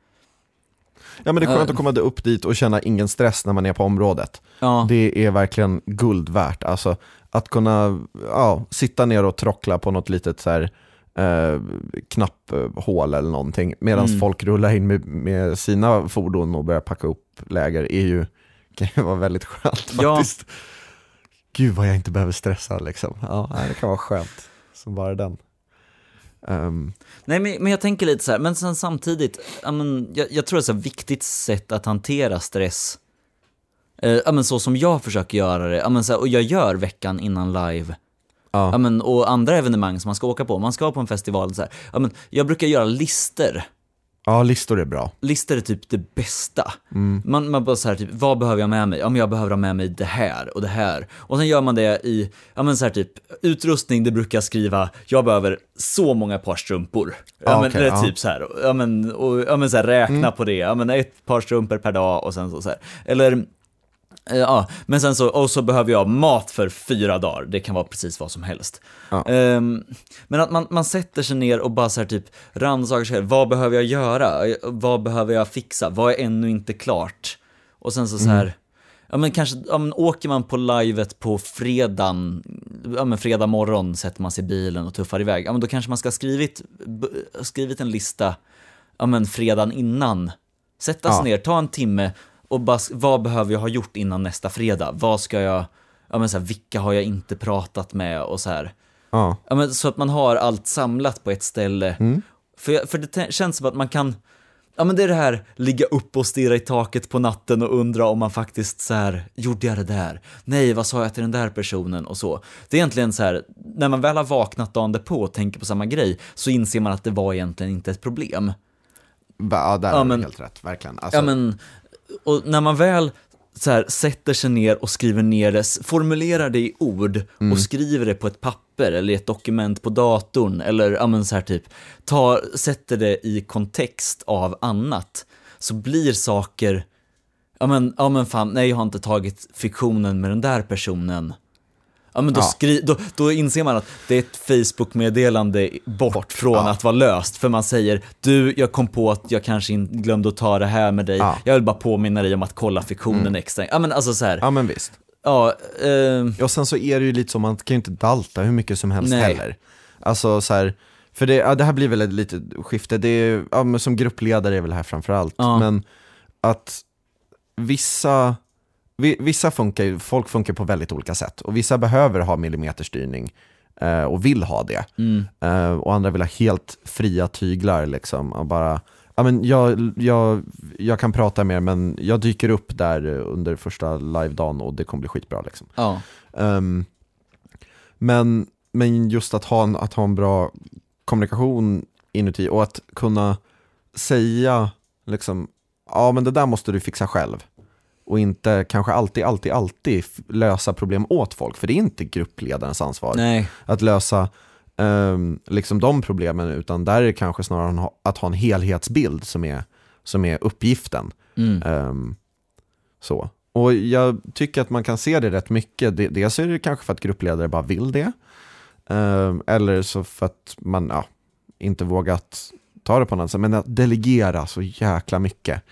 [SPEAKER 2] ja men det är skönt
[SPEAKER 1] Ja.
[SPEAKER 2] att komma upp dit och känna ingen stress när man är på området.
[SPEAKER 1] ja,
[SPEAKER 2] Det är verkligen guld värt. Alltså att kunna ja, sitta ner och trockla på något litet så här, eh, knapphål eller någonting medan
[SPEAKER 1] Mm.
[SPEAKER 2] folk rullar in med, med sina fordon och börjar packa upp läger är ju, kan ju vara väldigt skönt
[SPEAKER 1] Ja.
[SPEAKER 2] faktiskt. Gud vad jag inte behöver stressa liksom. Ja, det kan vara skönt. Som bara den. Ehm,
[SPEAKER 1] Nej, men, men jag tänker lite så här, men sen samtidigt, ja, men, jag, jag tror det är här viktigt sätt att hantera stress. Eh, ja, men så som jag försöker göra det, ja, men, så här, och jag gör veckan innan live.
[SPEAKER 2] ja.
[SPEAKER 1] Men, och andra evenemang som man ska åka på, man ska på en festival, så här, men, jag brukar göra lister.
[SPEAKER 2] Ja, listor är bra.
[SPEAKER 1] Lister är typ det bästa.
[SPEAKER 2] Mm.
[SPEAKER 1] Man, man bara så här, typ, vad behöver jag med mig? Ja, men jag behöver ha med mig det här och det här. Och sen gör man det i, ja men så här typ, utrustning, det brukar jag skriva, jag behöver så många par strumpor. Ja,
[SPEAKER 2] Ja,
[SPEAKER 1] men,
[SPEAKER 2] okej,
[SPEAKER 1] eller
[SPEAKER 2] ja.
[SPEAKER 1] typ så här, ja men, och, ja, men så här, räkna på det, ja men ett par strumpor per dag och sen så, så här. Eller, ja, men sen så, och så behöver jag mat för fyra dagar, det kan vara precis vad som helst.
[SPEAKER 2] Ja.
[SPEAKER 1] Ehm, men att man, man sätter sig ner och bara så här typ rannsakar sig vad behöver jag göra? Vad behöver jag fixa? Vad är ännu inte klart? Och sen så, så här, ja men kanske, ja, men åker man på livet på fredagen, ja men fredag morgon sätter man sig i bilen och tuffar iväg, ja men då kanske man ska ha skrivit, skrivit en lista, ja men fredagen innan. Sätta sig
[SPEAKER 2] Ja.
[SPEAKER 1] ner, ta en timme och bara, vad behöver jag ha gjort innan nästa fredag? Vad ska jag, ja men så här, vilka har jag inte pratat med och så här.
[SPEAKER 2] Ja.
[SPEAKER 1] Ja, men så att man har allt samlat på ett ställe. För, jag- för det känns som att man kan, ja men det är det här, ligga upp och stirra i taket på natten och undra om man faktiskt så här, gjorde jag det där? Nej, vad sa jag till den där personen och så. Det är egentligen så här, när man väl har vaknat dagen därpå och tänker på samma grej, så inser man att det var egentligen inte ett problem.
[SPEAKER 2] Ja, där
[SPEAKER 1] Ja,
[SPEAKER 2] har
[SPEAKER 1] men-
[SPEAKER 2] du helt rätt, verkligen. Alltså,
[SPEAKER 1] Ja men, och när man väl så här, sätter sig ner och skriver ner det, formulerar det i ord och skriver det på ett papper eller i ett dokument på datorn eller ja men så här typ, tar, sätter det i kontext av annat, så blir saker, ja men, ja men fan, nej jag har inte tagit fiktionen med den där personen. Ja men då,
[SPEAKER 2] Ja.
[SPEAKER 1] skri, då, då inser man att det är ett Facebook-meddelande bort, från
[SPEAKER 2] ja.
[SPEAKER 1] att vara löst. För man säger, du, jag kom på att jag kanske inte glömde att ta det här med dig.
[SPEAKER 2] Ja.
[SPEAKER 1] Jag vill bara påminna dig om att kolla fiktionen extra. Ja men alltså så här, ja,
[SPEAKER 2] men visst. Ja, sen så är det ju lite så, man kan ju inte dalta hur mycket som helst
[SPEAKER 1] Nej.
[SPEAKER 2] heller. Alltså så här, för det, ja, det här blir väl ett litet skifte, det är, ja, men som gruppledare är väl här framförallt,
[SPEAKER 1] Ja.
[SPEAKER 2] men att vissa, vi, vissa funkar folk funkar på väldigt olika sätt, och vissa behöver ha millimeterstyrning eh, och vill ha det,
[SPEAKER 1] mm,
[SPEAKER 2] eh, och andra vill ha helt fria tyglar liksom, och bara Ja, men jag, jag, jag kan prata mer men jag dyker upp där under första live-dagen och det kommer bli skitbra liksom.
[SPEAKER 1] ja,
[SPEAKER 2] Ehm, men, men just att ha, en, att ha en bra kommunikation inuti och att kunna säga liksom, ja men det där måste du fixa själv. Och inte kanske alltid, alltid, alltid lösa problem åt folk, för det är inte gruppledarens ansvar
[SPEAKER 1] nej,
[SPEAKER 2] att lösa ehm, liksom de problemen, utan där är det kanske snarare att ha- en helhetsbild som är, som är uppgiften.
[SPEAKER 1] mm,
[SPEAKER 2] Ehm, så. Och jag tycker att man kan se det rätt mycket. Det- Dels är det kanske för att gruppledare bara vill det. Eh, eller så för att man ja, inte vågat ta det på något sätt. Men att delegera så jäkla mycket.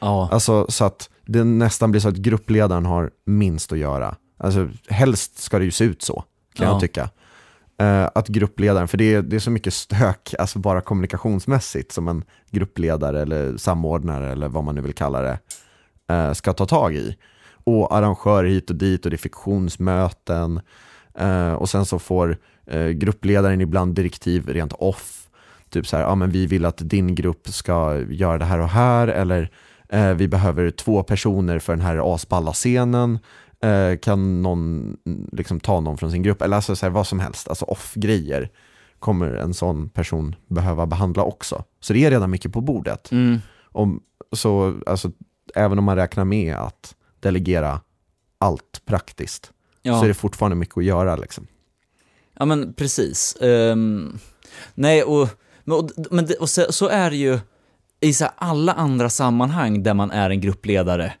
[SPEAKER 1] Ja.
[SPEAKER 2] Alltså så att det nästan blir så att gruppledaren har minst att göra. Alltså helst ska det ju se ut så, kan
[SPEAKER 1] Ja.
[SPEAKER 2] jag tycka. Eh, att gruppledaren, för det är, det är så mycket stök, alltså bara kommunikationsmässigt som en gruppledare eller samordnare eller vad man nu vill kalla det, eh, ska ta tag i. Och arrangörer hit och dit och det är fiktionsmöten. Eh, och sen så får gruppledaren ibland direktiv rent off. Typ så här, ja men vi vill att din grupp ska göra det här och här, eller vi behöver två personer för den här asballa scenen. Eh, kan någon liksom ta någon från sin grupp, eller alltså så här, vad som helst, alltså off-grejer kommer en sån person behöva behandla också. Så det är redan mycket på bordet.
[SPEAKER 1] Mm.
[SPEAKER 2] Om, så alltså, även om man räknar med att delegera allt praktiskt,
[SPEAKER 1] Ja.
[SPEAKER 2] så är det fortfarande mycket att göra. Liksom.
[SPEAKER 1] Ja men precis. Ehm, nej, och, men, och, men och så, så är det ju i så alla andra sammanhang där man är en gruppledare,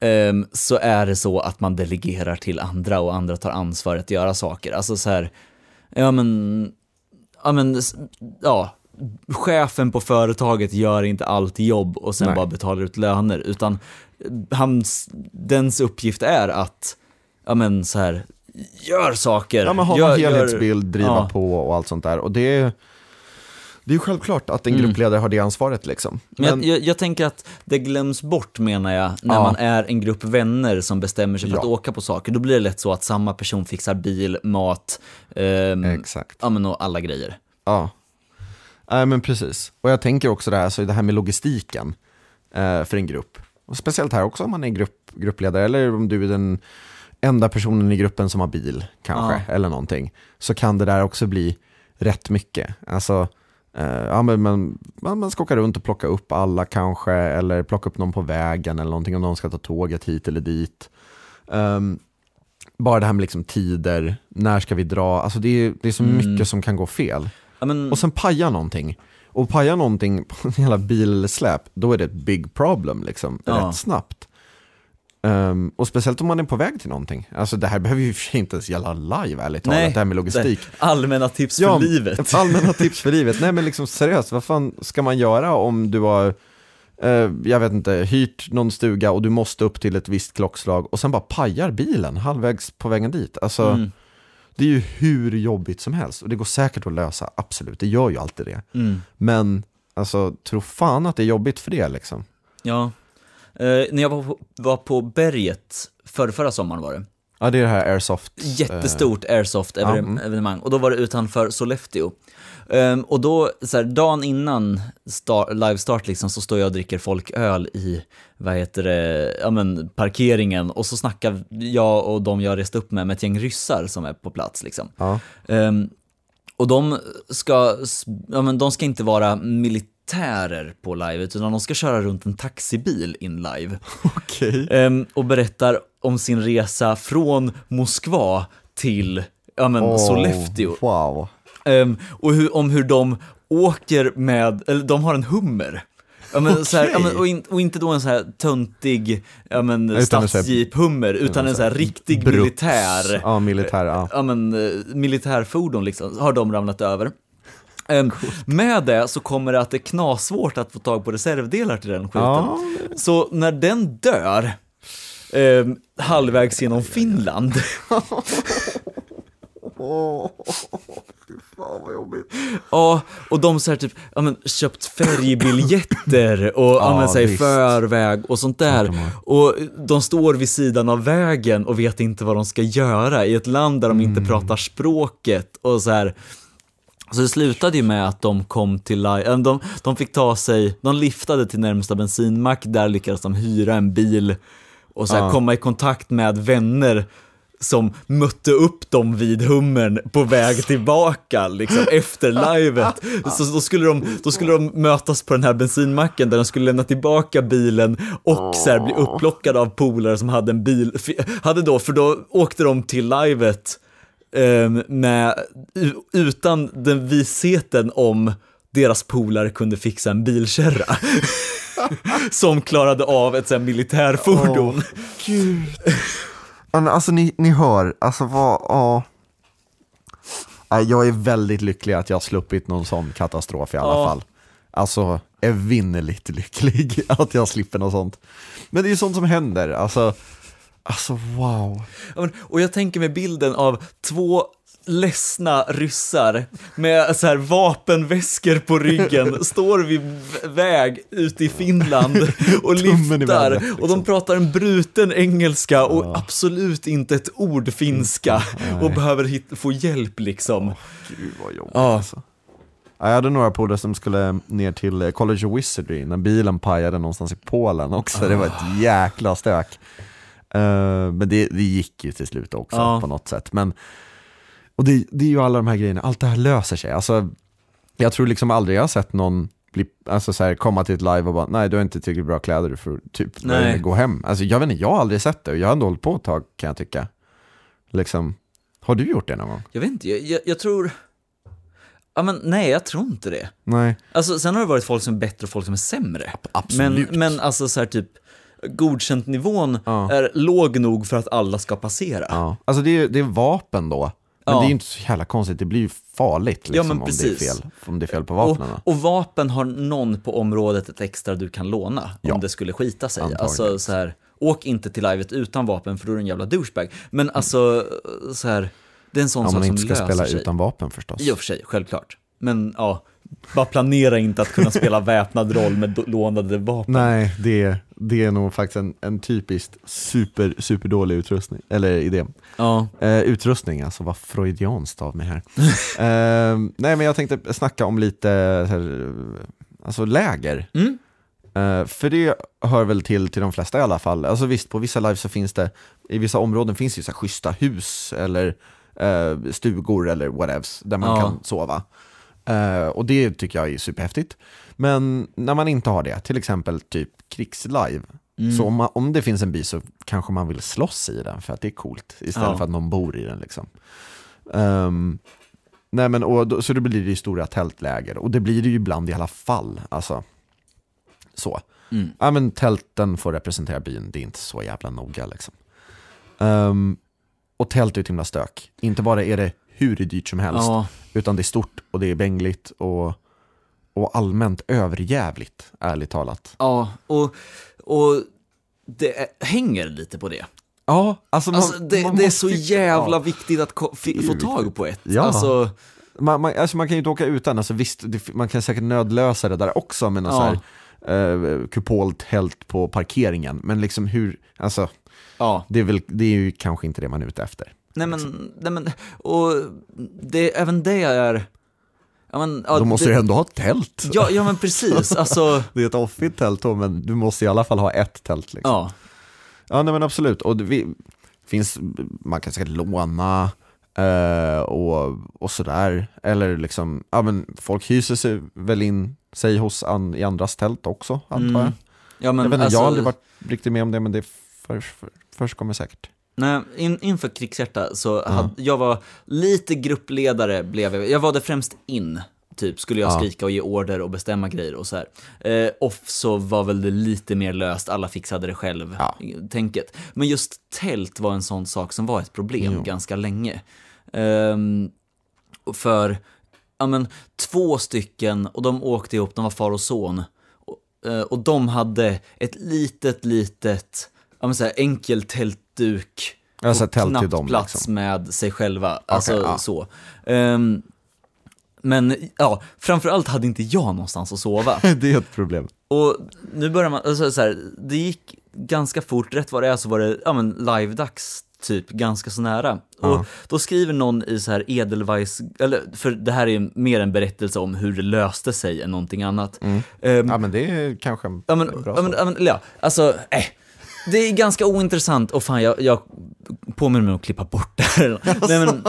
[SPEAKER 1] ehm, så är det så att man delegerar till andra och andra tar ansvar att göra saker. Alltså så här, ja men, ja men, ja, chefen på företaget gör inte allt jobb och sen
[SPEAKER 2] Nej.
[SPEAKER 1] bara betalar ut löner, utan hans, dens uppgift är att, ja men så här, gör saker.
[SPEAKER 2] Ja, men ha
[SPEAKER 1] gör,
[SPEAKER 2] en
[SPEAKER 1] gör-
[SPEAKER 2] helhetsbild, driva
[SPEAKER 1] ja.
[SPEAKER 2] på och allt sånt där. Och det är, det är ju självklart att en
[SPEAKER 1] Mm.
[SPEAKER 2] gruppledare har det ansvaret. Liksom.
[SPEAKER 1] Men jag, jag, jag tänker att det glöms bort menar jag, när
[SPEAKER 2] Ja.
[SPEAKER 1] man är en grupp vänner som bestämmer sig för att
[SPEAKER 2] Ja.
[SPEAKER 1] åka på saker. Då blir det lätt så att samma person fixar bil, mat, ehm,
[SPEAKER 2] Exakt.
[SPEAKER 1] ja men och alla grejer.
[SPEAKER 2] Ja, Nej, men precis. Och jag tänker också det här, så det här med logistiken eh, för en grupp. Och speciellt här också om man är grupp, gruppledare eller om du är den enda personen i gruppen som har bil kanske, eller någonting. Så kan det där också bli rätt mycket. Alltså, eh, ja, men man, man ska åka runt och plocka upp alla kanske, eller plocka upp någon på vägen eller någonting om någon ska ta tåget hit eller dit. Ehm, bara det här med liksom tider, när ska vi dra, alltså det är, det är så mycket som kan gå fel.
[SPEAKER 1] Ja, men,
[SPEAKER 2] Och sen paja någonting. Och paja någonting på en jävla bilsläp, då är det ett big problem liksom,
[SPEAKER 1] Ja.
[SPEAKER 2] rätt snabbt. Ehm, och speciellt om man är på väg till någonting. Alltså det här behöver ju inte ens gälla live ärligt talat, det här med logistik.
[SPEAKER 1] allmänna tips för
[SPEAKER 2] Ja,
[SPEAKER 1] livet.
[SPEAKER 2] Allmänna tips för livet. Nej men liksom seriöst, vad fan ska man göra om du har, eh, jag vet inte, hyrt någon stuga och du måste upp till ett visst klockslag och sen bara pajar bilen halvvägs på vägen dit. Alltså,
[SPEAKER 1] Mm.
[SPEAKER 2] det är ju hur jobbigt som helst och det går säkert att lösa, absolut, det gör ju alltid det.
[SPEAKER 1] Mm.
[SPEAKER 2] Men alltså, tro fan att det är jobbigt för det liksom.
[SPEAKER 1] Ja. Eh, när jag var på, var på berget, för förra sommaren var det,
[SPEAKER 2] Ja, det är det här airsoft.
[SPEAKER 1] jättestort
[SPEAKER 2] ja,
[SPEAKER 1] airsoft-evenemang
[SPEAKER 2] mm.
[SPEAKER 1] evenemang. och då var det utanför Sollefteå. Ehm, och då, så här, dagen innan star, livestart liksom, så står jag och dricker folköl i, vad heter det, ja men parkeringen och så snackar jag och de jag rest upp med, med ett gäng ryssar som är på plats liksom.
[SPEAKER 2] Ja.
[SPEAKER 1] Ehm, och de ska, ja men de ska inte vara militärer på live, utan de ska köra runt en taxibil in live.
[SPEAKER 2] Okej.
[SPEAKER 1] Ehm, och berättar om sin resa från Moskva till ja, men, Sollefteå.
[SPEAKER 2] Wow.
[SPEAKER 1] Ehm, och hur, om hur de åker med, eller de har en hummer. Ja, men, så här, ja, men, och, in, och inte då en så här töntig ja, men,
[SPEAKER 2] Utan
[SPEAKER 1] stadsjeep-hummer, utan en så här riktig
[SPEAKER 2] Bruks.
[SPEAKER 1] militär
[SPEAKER 2] Ja, militär, ja.
[SPEAKER 1] ja, men, eh, militärfordon liksom, har de ramlat över. Ehm, med det så kommer det att det är knasvårt att få tag på reservdelar till den skiten.
[SPEAKER 2] Ja,
[SPEAKER 1] Så när den dör, ehm, halvvägs genom Finland,
[SPEAKER 2] Fan vad jobbigt.
[SPEAKER 1] ja, och de så här typ, ja men köpt färjebiljetter och ja, men, så här, förväg och sånt där. Och de står vid sidan av vägen och vet inte vad de ska göra i ett land där de
[SPEAKER 2] Mm.
[SPEAKER 1] inte pratar språket och så här. Så det slutade ju med att de kom till, äh, de, de fick ta sig, de liftade till närmsta bensinmack, där lyckades de hyra en bil och så
[SPEAKER 2] Ja.
[SPEAKER 1] komma i kontakt med vänner som mötte upp dem vid hummern på väg tillbaka liksom, efter livet. Så då skulle, de, då skulle de mötas på den här bensinmacken där de skulle lämna tillbaka bilen och så här, bli upplockade av polare som hade en bil. Hade då, för då åkte de till livet med, u- utan den visheten om deras polare kunde fixa en bilkärra. som klarade av ett så här militärfordon.
[SPEAKER 2] Gud. Alltså ni, ni hör, alltså vad, ja. Jag är väldigt lycklig att jag har sluppit någon sån katastrof i alla
[SPEAKER 1] Ja.
[SPEAKER 2] fall. Alltså, evinnerligt lycklig att jag slipper något sånt. Men det är ju sånt som händer, alltså, alltså wow.
[SPEAKER 1] Ja, och jag tänker mig bilden av två ledsna ryssar med så här vapenväskor på ryggen, står vid väg ute i Finland och lyftar.
[SPEAKER 2] liksom.
[SPEAKER 1] Och de pratar en bruten engelska och absolut inte ett ord finska och behöver få hjälp liksom.
[SPEAKER 2] Gud vad jobbigt
[SPEAKER 1] Ja.
[SPEAKER 2] alltså. Ja, Jag hade några polare som skulle ner till eh, College of Wizardry när bilen pajade någonstans i Polen också. Det var ett jäkla stök. Eh, men det, det gick ju till slut också
[SPEAKER 1] Ja.
[SPEAKER 2] på något sätt. Men, och det, det är ju alla de här grejerna, allt det här löser sig. Alltså, jag tror liksom aldrig jag har sett någon bli, alltså så här, komma till ett live och bara nej du har inte tillräckligt bra kläder för att typ
[SPEAKER 1] Nej.
[SPEAKER 2] gå hem. Alltså, jag vet inte, jag har aldrig sett det och jag har ändå hållit på ett tag kan jag tycka. Liksom, har du gjort det någon gång?
[SPEAKER 1] Jag vet inte, jag, jag, jag tror... Ja men nej, jag tror inte det.
[SPEAKER 2] Nej.
[SPEAKER 1] Alltså sen har det varit folk som är bättre och folk som är sämre.
[SPEAKER 2] absolut.
[SPEAKER 1] Men, men alltså så här typ, godkänt nivån
[SPEAKER 2] Ja.
[SPEAKER 1] är låg nog för att alla ska passera.
[SPEAKER 2] Ja, alltså det är, det är vapen då. Men
[SPEAKER 1] Ja.
[SPEAKER 2] det är ju inte så jävla konstigt, det blir ju farligt liksom,
[SPEAKER 1] men
[SPEAKER 2] om, det är fel, om det är fel på
[SPEAKER 1] Och,
[SPEAKER 2] vapnen.
[SPEAKER 1] och vapen har någon på området ett extra du kan låna
[SPEAKER 2] Ja.
[SPEAKER 1] om det skulle skita sig.
[SPEAKER 2] Antagligen.
[SPEAKER 1] Alltså så här, åk inte till livet utan vapen för då är du en jävla douchebag. Men alltså, så här, det är en sån
[SPEAKER 2] Om
[SPEAKER 1] sak
[SPEAKER 2] man
[SPEAKER 1] som
[SPEAKER 2] inte ska
[SPEAKER 1] löser
[SPEAKER 2] spela
[SPEAKER 1] sig.
[SPEAKER 2] utan vapen förstås.
[SPEAKER 1] I och för sig, självklart. Men ja, bara planera inte att kunna spela väpnad roll med lånade vapen.
[SPEAKER 2] Nej, det, det är nog faktiskt en, en typiskt super, super dålig utrustning, eller idé.
[SPEAKER 1] Ja,
[SPEAKER 2] Eh, utrustning, alltså vad freudianskt av mig här. eh, nej men jag tänkte snacka om lite här, alltså läger.
[SPEAKER 1] Mm.
[SPEAKER 2] Eh, för det hör väl till, till de flesta i alla fall. Alltså visst, på vissa live så finns det, i vissa områden finns det ju så här schyssta hus eller eh, stugor eller whatevs där man
[SPEAKER 1] Ja.
[SPEAKER 2] kan sova. Eh, och det tycker jag är superhäftigt. Men när man inte har det, till exempel typ krigslive,
[SPEAKER 1] Mm.
[SPEAKER 2] så om, man, om det finns en by så kanske man vill slåss i den för att det är coolt istället
[SPEAKER 1] Ja.
[SPEAKER 2] för att någon bor i den liksom. Ehm, nej men, och så då blir det ju stora tältläger och det blir det ju ibland i alla fall. Alltså, så.
[SPEAKER 1] Mm.
[SPEAKER 2] Ja men tälten får representera byn, det är inte så jävla noga liksom. Ehm, och tält är ett himla stök. Inte bara är det hur dyrt som helst,
[SPEAKER 1] ja,
[SPEAKER 2] utan det är stort och det är bängligt och, och allmänt överjävligt, ärligt talat.
[SPEAKER 1] ja, och, och det är, hänger lite på det.
[SPEAKER 2] Ja, alltså, man,
[SPEAKER 1] Alltså det,
[SPEAKER 2] man
[SPEAKER 1] det är så jävla
[SPEAKER 2] ja.
[SPEAKER 1] viktigt att få tag på ett.
[SPEAKER 2] Ja.
[SPEAKER 1] Alltså,
[SPEAKER 2] Man, man, alltså man kan ju inte åka utan, alltså visst, det, man kan säkert nödlösa det där också med någon
[SPEAKER 1] Ja.
[SPEAKER 2] så här eh, kupoltält på parkeringen, men liksom hur, alltså
[SPEAKER 1] ja.
[SPEAKER 2] det är, väl, det är ju kanske inte det man är ute efter.
[SPEAKER 1] Nej men, nej men, och det, även det är... Ja, men, ja,
[SPEAKER 2] Då måste
[SPEAKER 1] det,
[SPEAKER 2] du ändå ha ett tält.
[SPEAKER 1] Ja, ja men precis, alltså,
[SPEAKER 2] Det är ett offigt tält då, men du måste i alla fall ha ett tält. Liksom.
[SPEAKER 1] ja.
[SPEAKER 2] Ja, nej, men absolut. Och det vi, finns, man kan säkert låna eh, och, och sådär. Eller liksom, ja men folk hyser sig väl in sig hos an, i andras tält också, antar
[SPEAKER 1] Mm.
[SPEAKER 2] jag.
[SPEAKER 1] ja men,
[SPEAKER 2] jag vet inte,
[SPEAKER 1] alltså,
[SPEAKER 2] jag har aldrig varit riktigt med om det, men det för, för, förekommer säkert.
[SPEAKER 1] Nej, in, inför Krigshjärta så hade, jag var lite gruppledare blev jag, jag var det främst in, typ skulle jag
[SPEAKER 2] Ja.
[SPEAKER 1] skrika och ge order och bestämma grejer och så här. Eh, off så var väl det lite mer löst, alla fixade det själv,
[SPEAKER 2] Ja.
[SPEAKER 1] tänket. Men just tält var en sån sak som var ett problem
[SPEAKER 2] Jo.
[SPEAKER 1] ganska länge. Och för, ja men, två stycken och de åkte ihop, de var far och son. Och, eh, och de hade ett litet, litet, ja men så här, enkel tältduk
[SPEAKER 2] Alltså
[SPEAKER 1] på
[SPEAKER 2] tält
[SPEAKER 1] knappt
[SPEAKER 2] dem,
[SPEAKER 1] plats
[SPEAKER 2] liksom.
[SPEAKER 1] med sig själva. Alltså
[SPEAKER 2] ja.
[SPEAKER 1] så. Ehm, men ja, framförallt hade inte jag någonstans att sova.
[SPEAKER 2] det är ett problem.
[SPEAKER 1] Och nu börjar man, alltså så här, det gick ganska fort, rätt vad det är så var det, ja men live-dags typ, ganska så nära. Och då skriver någon i så här Edelweiss, eller för det här är mer en berättelse om hur det löste sig än någonting annat. Ehm,
[SPEAKER 2] Ja men det är kanske en
[SPEAKER 1] Ja men,
[SPEAKER 2] bra
[SPEAKER 1] ja, men, ja, men ja, alltså, eh. Det är ganska ointressant, och fan jag, jag påminner mig om att klippa bort det här. Nej, men,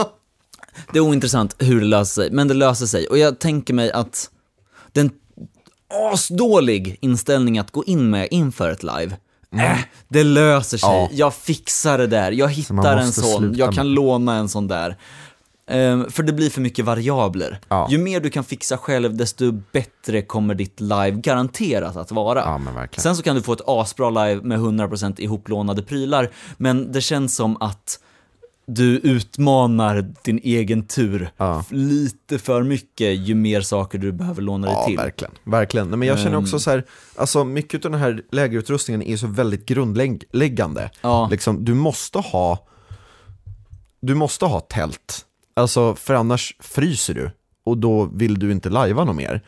[SPEAKER 1] det är ointressant hur det löser sig, men det löser sig. Och jag tänker mig att den asdålig inställning att gå in med inför ett live, äh, det löser sig,
[SPEAKER 2] Ja.
[SPEAKER 1] jag fixar det där, jag hittar en sån, jag kan
[SPEAKER 2] med-
[SPEAKER 1] låna en sån där. Ehm, för det blir för mycket variabler.
[SPEAKER 2] Ja.
[SPEAKER 1] Ju mer du kan fixa själv, desto bättre kommer ditt live garanterat att vara.
[SPEAKER 2] Ja.
[SPEAKER 1] Sen så kan du få ett asbra live med 100% ihoplånade prylar, men det känns som att du utmanar din egen tur
[SPEAKER 2] Ja.
[SPEAKER 1] lite för mycket ju mer saker du behöver låna dig
[SPEAKER 2] Ja,
[SPEAKER 1] till.
[SPEAKER 2] verkligen. verkligen. Nej, men jag känner också
[SPEAKER 1] Ehm.
[SPEAKER 2] så här, alltså mycket av den här lägerutrustningen är så väldigt grundläggande.
[SPEAKER 1] Ja.
[SPEAKER 2] Liksom, du måste ha, du måste ha tält. Alltså, för annars fryser du och då vill du inte lajva något mer.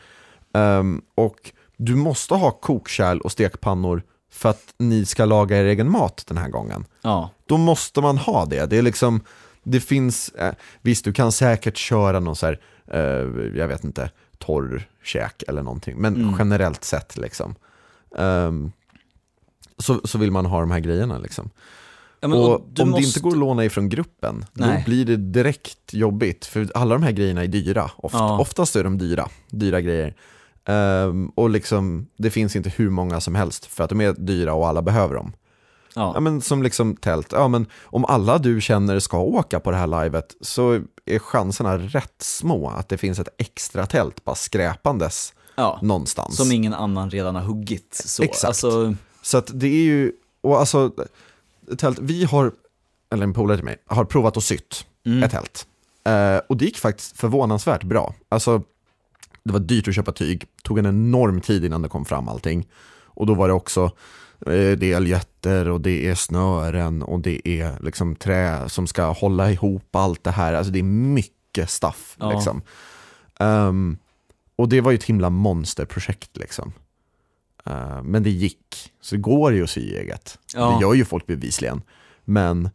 [SPEAKER 2] Ehm, och du måste ha kokkärl och stekpannor för att ni ska laga er egen mat den här gången.
[SPEAKER 1] Ja.
[SPEAKER 2] Då måste man ha det. Det är liksom, det finns, eh, visst du kan säkert köra någon så här, eh, jag vet inte, torr käk eller någonting. Men
[SPEAKER 1] Mm.
[SPEAKER 2] generellt sett liksom. ehm, så, så vill man ha de här grejerna liksom.
[SPEAKER 1] Ja,
[SPEAKER 2] och
[SPEAKER 1] och
[SPEAKER 2] om
[SPEAKER 1] måste...
[SPEAKER 2] det inte går att låna ifrån gruppen,
[SPEAKER 1] Nej.
[SPEAKER 2] då blir det direkt jobbigt. För alla de här grejerna är dyra. Oft,
[SPEAKER 1] Ja.
[SPEAKER 2] Oftast är de dyra, dyra grejer. Ehm, och liksom, det finns inte hur många som helst för att de är dyra och alla behöver dem. Ja,
[SPEAKER 1] Ja.
[SPEAKER 2] men som liksom tält, ja, men om alla du känner ska åka på det här livet så är chanserna rätt små att det finns ett extra tält bara skräpandes
[SPEAKER 1] ja.
[SPEAKER 2] någonstans.
[SPEAKER 1] Som ingen annan redan har huggit. Så,
[SPEAKER 2] Exakt.
[SPEAKER 1] Alltså,
[SPEAKER 2] Så att det är ju, och alltså, tält, vi har, eller en polare till mig, har provat att sytt
[SPEAKER 1] mm.
[SPEAKER 2] ett tält. Eh, och det gick faktiskt förvånansvärt bra. Alltså, det var dyrt att köpa tyg, tog en enorm tid innan det kom fram allting. Och då var det också, eh, det är aljetter och det är snören och det är liksom trä som ska hålla ihop allt det här. Alltså det är mycket stuff
[SPEAKER 1] Ja.
[SPEAKER 2] liksom. Ehm, och det var ju ett himla monsterprojekt liksom. Eh, men det gick, så det går ju att sy eget.
[SPEAKER 1] Ja.
[SPEAKER 2] Det gör ju folk bevisligen. Men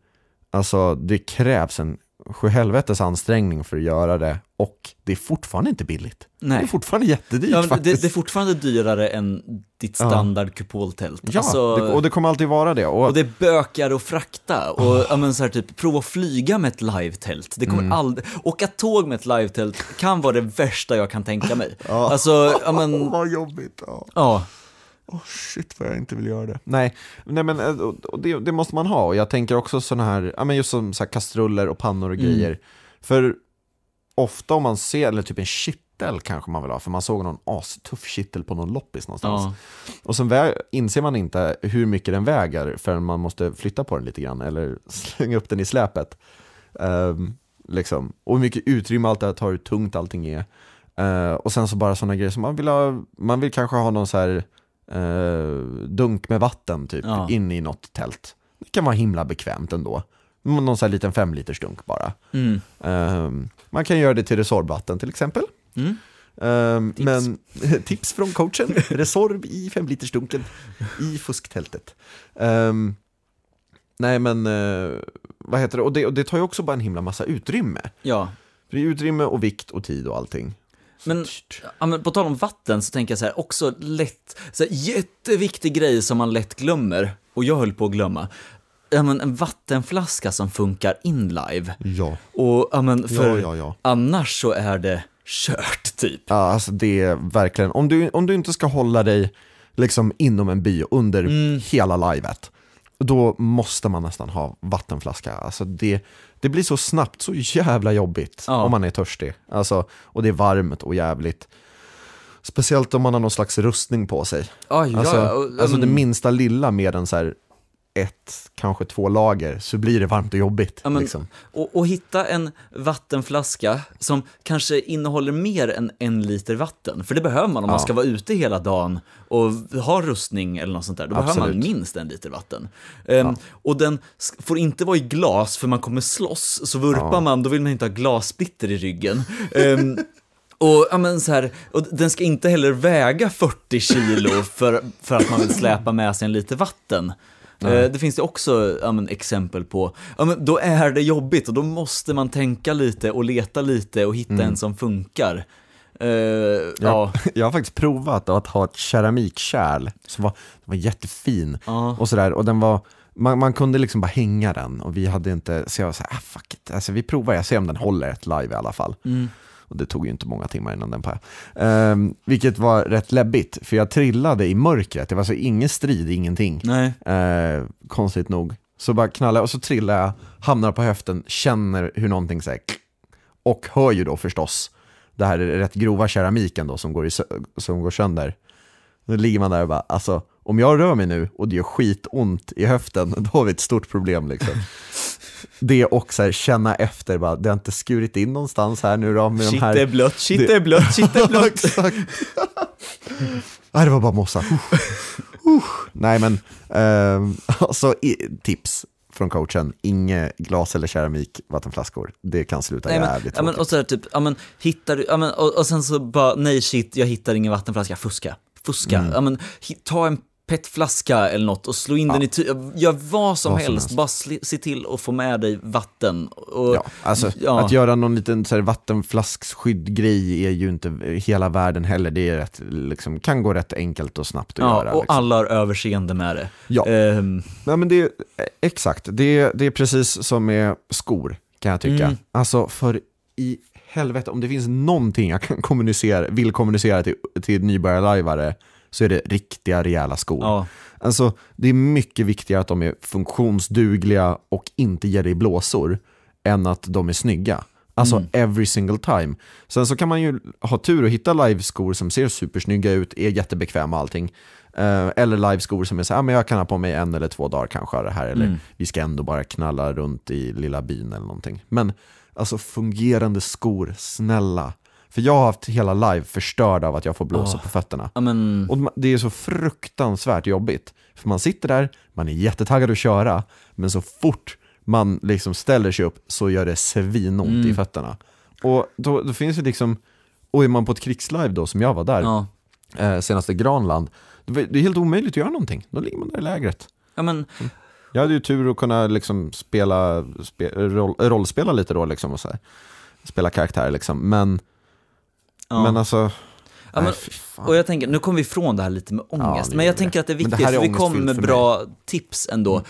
[SPEAKER 2] alltså det krävs en sjuhelvetes ansträngning för att göra det och det är fortfarande inte billigt. Det är
[SPEAKER 1] nej.
[SPEAKER 2] fortfarande jättedyrt
[SPEAKER 1] Ja, men det,
[SPEAKER 2] faktiskt.
[SPEAKER 1] det är fortfarande dyrare än ditt standard kupoltält.
[SPEAKER 2] ja,
[SPEAKER 1] Alltså,
[SPEAKER 2] det, och det kommer alltid vara det. Och,
[SPEAKER 1] och det bökar att frakta. Och ja, men så här, typ, prova att flyga med ett live-tält. Det kommer
[SPEAKER 2] Mm.
[SPEAKER 1] aldrig... Åka tåg med ett live-tält kan vara det värsta jag kan tänka mig.
[SPEAKER 2] Ja.
[SPEAKER 1] Alltså, ja men...
[SPEAKER 2] vad jobbigt. Ja.
[SPEAKER 1] Ja.
[SPEAKER 2] Oh, shit vad jag inte vill göra det. Nej, nej men eh, och- det, det måste man ha. Och jag tänker också sådana här, ja men just som så här kastruller och pannor och
[SPEAKER 1] Mm.
[SPEAKER 2] grejer. För ofta om man ser, eller typ en kittel kanske man vill ha, för man såg någon astuff kittel på någon loppis någonstans.
[SPEAKER 1] ja.
[SPEAKER 2] Och sen inser man inte hur mycket den väger förrän man måste flytta på den lite grann eller slänga upp den i släpet. Ehm, liksom. Och hur mycket utrymme allt det här tar, hur tungt allting är. Eh, och sen så bara sådana grejer som man vill ha, man vill kanske ha någon så här eh, dunk med vatten typ
[SPEAKER 1] Ja.
[SPEAKER 2] in i något tält. Det kan vara himla bekvämt ändå. Någon så här liten fem liters dunk bara.
[SPEAKER 1] Mm.
[SPEAKER 2] Ehm, man kan göra det till Resorb-vatten till exempel.
[SPEAKER 1] Mm.
[SPEAKER 2] Ehm,
[SPEAKER 1] Tips.
[SPEAKER 2] Men tips från coachen, Resorb i femlitersdunken i fusktältet. Ehm, nej men, eh, vad heter det? Och, det? och det tar ju också bara en himla massa utrymme.
[SPEAKER 1] ja.
[SPEAKER 2] För det är utrymme och vikt och tid och allting.
[SPEAKER 1] Men, ja, men på tal om vatten så tänker jag så här, också lätt, så här, jätteviktig grej som man lätt glömmer, och jag höll på att glömma. Ja, men en vattenflaska som funkar in live.
[SPEAKER 2] Ja,
[SPEAKER 1] Och ja, men för
[SPEAKER 2] ja. ja.
[SPEAKER 1] annars så är det kört typ.
[SPEAKER 2] Ja, alltså det är verkligen, om du, om du inte ska hålla dig liksom inom en by under
[SPEAKER 1] Mm.
[SPEAKER 2] hela livet, då måste man nästan ha vattenflaska. Alltså det, det blir så snabbt, så jävla jobbigt
[SPEAKER 1] Ja.
[SPEAKER 2] om man är törstig. Alltså, och det är varmt och jävligt. Speciellt om man har någon slags rustning på sig.
[SPEAKER 1] Oj,
[SPEAKER 2] Alltså,
[SPEAKER 1] ja, och,
[SPEAKER 2] alltså det
[SPEAKER 1] men-
[SPEAKER 2] minsta lilla med en så här ett, kanske två lager, så blir det varmt och jobbigt.
[SPEAKER 1] Ja, men-
[SPEAKER 2] liksom.
[SPEAKER 1] Och, och hitta en vattenflaska som kanske innehåller mer än en liter vatten. För det behöver man om man
[SPEAKER 2] Ja.
[SPEAKER 1] ska vara ute hela dagen och ha rustning eller något sånt där. Då behöver man
[SPEAKER 2] Absolut.
[SPEAKER 1] minst en liter vatten. Ehm, Och den får inte vara i glas för man kommer slåss. Så vurpar
[SPEAKER 2] Ja.
[SPEAKER 1] man, då vill man inte ha glassplitter i ryggen. Ehm, och, ja, men så här, och den ska inte heller väga 40 kilo för, för att man vill släpa med sig en liter vatten. Eh, Det finns det också ja, men, exempel på. Ja, men, då är det jobbigt och då måste man tänka lite och leta lite och hitta en som funkar. Eh, ja.
[SPEAKER 2] Ja, jag har faktiskt provat att ha ett keramikkärl som var, var jättefin
[SPEAKER 1] Ja.
[SPEAKER 2] och sådär. Och den var, man, man kunde liksom bara hänga den och vi hade inte, så jag var såhär, ah, fuck it. Alltså vi provar, jag ser om den håller ett live i alla fall.
[SPEAKER 1] Mm.
[SPEAKER 2] Och det tog ju inte många timmar innan den pajade. Ehm, vilket var rätt läbbigt, för jag trillade i mörkret. Det var så ingen strid, ingenting.
[SPEAKER 1] Nej.
[SPEAKER 2] Eh, konstigt nog. Så bara knallade jag och så trillade jag, hamnar på höften, känner hur någonting säger och hör ju då förstås det här rätt grova keramiken då som går, i, som går sönder. Då ligger man där och bara, alltså om jag rör mig nu och det gör skitont i höften, då har vi ett stort problem liksom. Det och så här, känna efter, bara, det har inte skurit in någonstans här nu då med de
[SPEAKER 1] Shit
[SPEAKER 2] här...
[SPEAKER 1] det är blött, shit det är blött, shit det är blött.
[SPEAKER 2] Exakt. Nej, det var bara mossa. Uh. Uh. Nej, men ehm, alltså, tips från coachen, inget glas eller keramik vattenflaskor. Det kan sluta
[SPEAKER 1] Nej, men,
[SPEAKER 2] jävligt
[SPEAKER 1] ja, men, och så här, typ, ja, men, hittar du, ja, men, och, och sen så bara, nej shit, jag hittar ingen vattenflaska, fuska, fuska.
[SPEAKER 2] Mm.
[SPEAKER 1] Ja, men, ta en petflaska eller något och slå in den i ty- gör vad som
[SPEAKER 2] Vad som
[SPEAKER 1] helst,
[SPEAKER 2] helst.
[SPEAKER 1] bara se till att få med dig vatten. Och,
[SPEAKER 2] Ja, alltså,
[SPEAKER 1] ja.
[SPEAKER 2] Att göra någon liten så här, vattenflaskskydd-grej är ju inte hela världen heller. Det är rätt, liksom, kan gå rätt enkelt och snabbt att
[SPEAKER 1] ja,
[SPEAKER 2] göra.
[SPEAKER 1] och
[SPEAKER 2] liksom.
[SPEAKER 1] alla har överseende med det.
[SPEAKER 2] Ja.
[SPEAKER 1] Ehm,
[SPEAKER 2] Nej, men det är, exakt, det är, det är precis som med skor kan jag tycka.
[SPEAKER 1] Mm.
[SPEAKER 2] Alltså för i helvete, om det finns någonting jag kan kommunicera, vill kommunicera till, till nybörjarlajvare så är det riktiga rejäla skor.
[SPEAKER 1] ja.
[SPEAKER 2] Alltså det är mycket viktigare att de är funktionsdugliga och inte ger dig blåsor än att de är snygga. Alltså
[SPEAKER 1] Mm.
[SPEAKER 2] every single time. Sen så kan man ju ha tur och hitta liveskor som ser supersnygga ut, är jättebekväma och allting. Eh, eller liveskor som är så här, ah, men jag kan ha på mig en eller två dagar kanske det här. Eller
[SPEAKER 1] Mm.
[SPEAKER 2] vi ska ändå bara knalla runt i lilla byn eller någonting. Men alltså fungerande skor, snälla. För jag har haft hela live förstörd av att jag får blåsa
[SPEAKER 1] Åh.
[SPEAKER 2] på fötterna.
[SPEAKER 1] ja, men,
[SPEAKER 2] Och det är så fruktansvärt jobbigt. För man sitter där, man är jättetaggad att köra, men så fort man liksom ställer sig upp så gör det svinont
[SPEAKER 1] Mm.
[SPEAKER 2] i fötterna. Och då, då finns det liksom, och är man på ett krigslive då som jag var där,
[SPEAKER 1] ja.
[SPEAKER 2] eh, senaste Granland, det är helt omöjligt att göra någonting. Då ligger man där i lägret.
[SPEAKER 1] ja, men,
[SPEAKER 2] Jag hade ju tur att kunna liksom spela, spe, roll, rollspela lite då liksom och så här. Spela karaktär liksom, men,
[SPEAKER 1] ja.
[SPEAKER 2] men alltså,
[SPEAKER 1] Ja,
[SPEAKER 2] nej,
[SPEAKER 1] men-
[SPEAKER 2] fan.
[SPEAKER 1] Och jag tänker, nu kommer vi ifrån det här lite med ångest,
[SPEAKER 2] det
[SPEAKER 1] men jag tänker
[SPEAKER 2] det.
[SPEAKER 1] att det är
[SPEAKER 2] det
[SPEAKER 1] viktigt,
[SPEAKER 2] är
[SPEAKER 1] för vi kommer med bra tips ändå.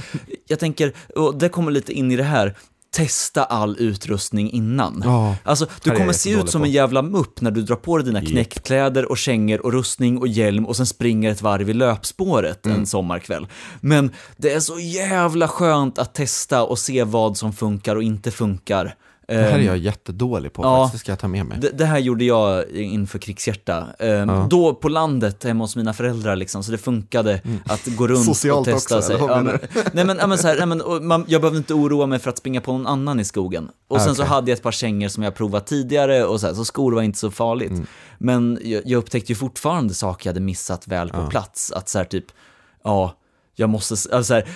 [SPEAKER 1] Jag tänker, och det kommer lite in i det här, testa all utrustning innan.
[SPEAKER 2] Ja,
[SPEAKER 1] Alltså, du kommer se ut som
[SPEAKER 2] på.
[SPEAKER 1] en jävla mupp när du drar på dig dina
[SPEAKER 2] Japp.
[SPEAKER 1] knäckkläder och kängor och rustning och hjälm och sen springer ett varv i löpspåret
[SPEAKER 2] Mm.
[SPEAKER 1] en sommarkväll. Men det är så jävla skönt att testa och se vad som funkar och inte funkar.
[SPEAKER 2] Det här är
[SPEAKER 1] Ehm,
[SPEAKER 2] jag jättedålig på
[SPEAKER 1] ja.
[SPEAKER 2] faktiskt, det ska jag ta med mig.
[SPEAKER 1] det, det här gjorde jag inför krigshjärta. Ehm,
[SPEAKER 2] Ja.
[SPEAKER 1] Då på landet hemma hos mina föräldrar liksom, så det funkade att gå runt
[SPEAKER 2] Socialt
[SPEAKER 1] och testa
[SPEAKER 2] också,
[SPEAKER 1] sig.
[SPEAKER 2] eller
[SPEAKER 1] Ja, men, nej men, ja, men så här, nej, men, man, jag behövde inte oroa mig för att springa på någon annan i skogen. Och
[SPEAKER 2] Ah,
[SPEAKER 1] sen så
[SPEAKER 2] okej.
[SPEAKER 1] hade jag ett par kängor som jag provat tidigare och så, här, så skor var inte så farligt.
[SPEAKER 2] Mm.
[SPEAKER 1] Men jag, jag upptäckte ju fortfarande saker jag hade missat väl på plats. Att så här typ, ja, jag måste, alltså så här,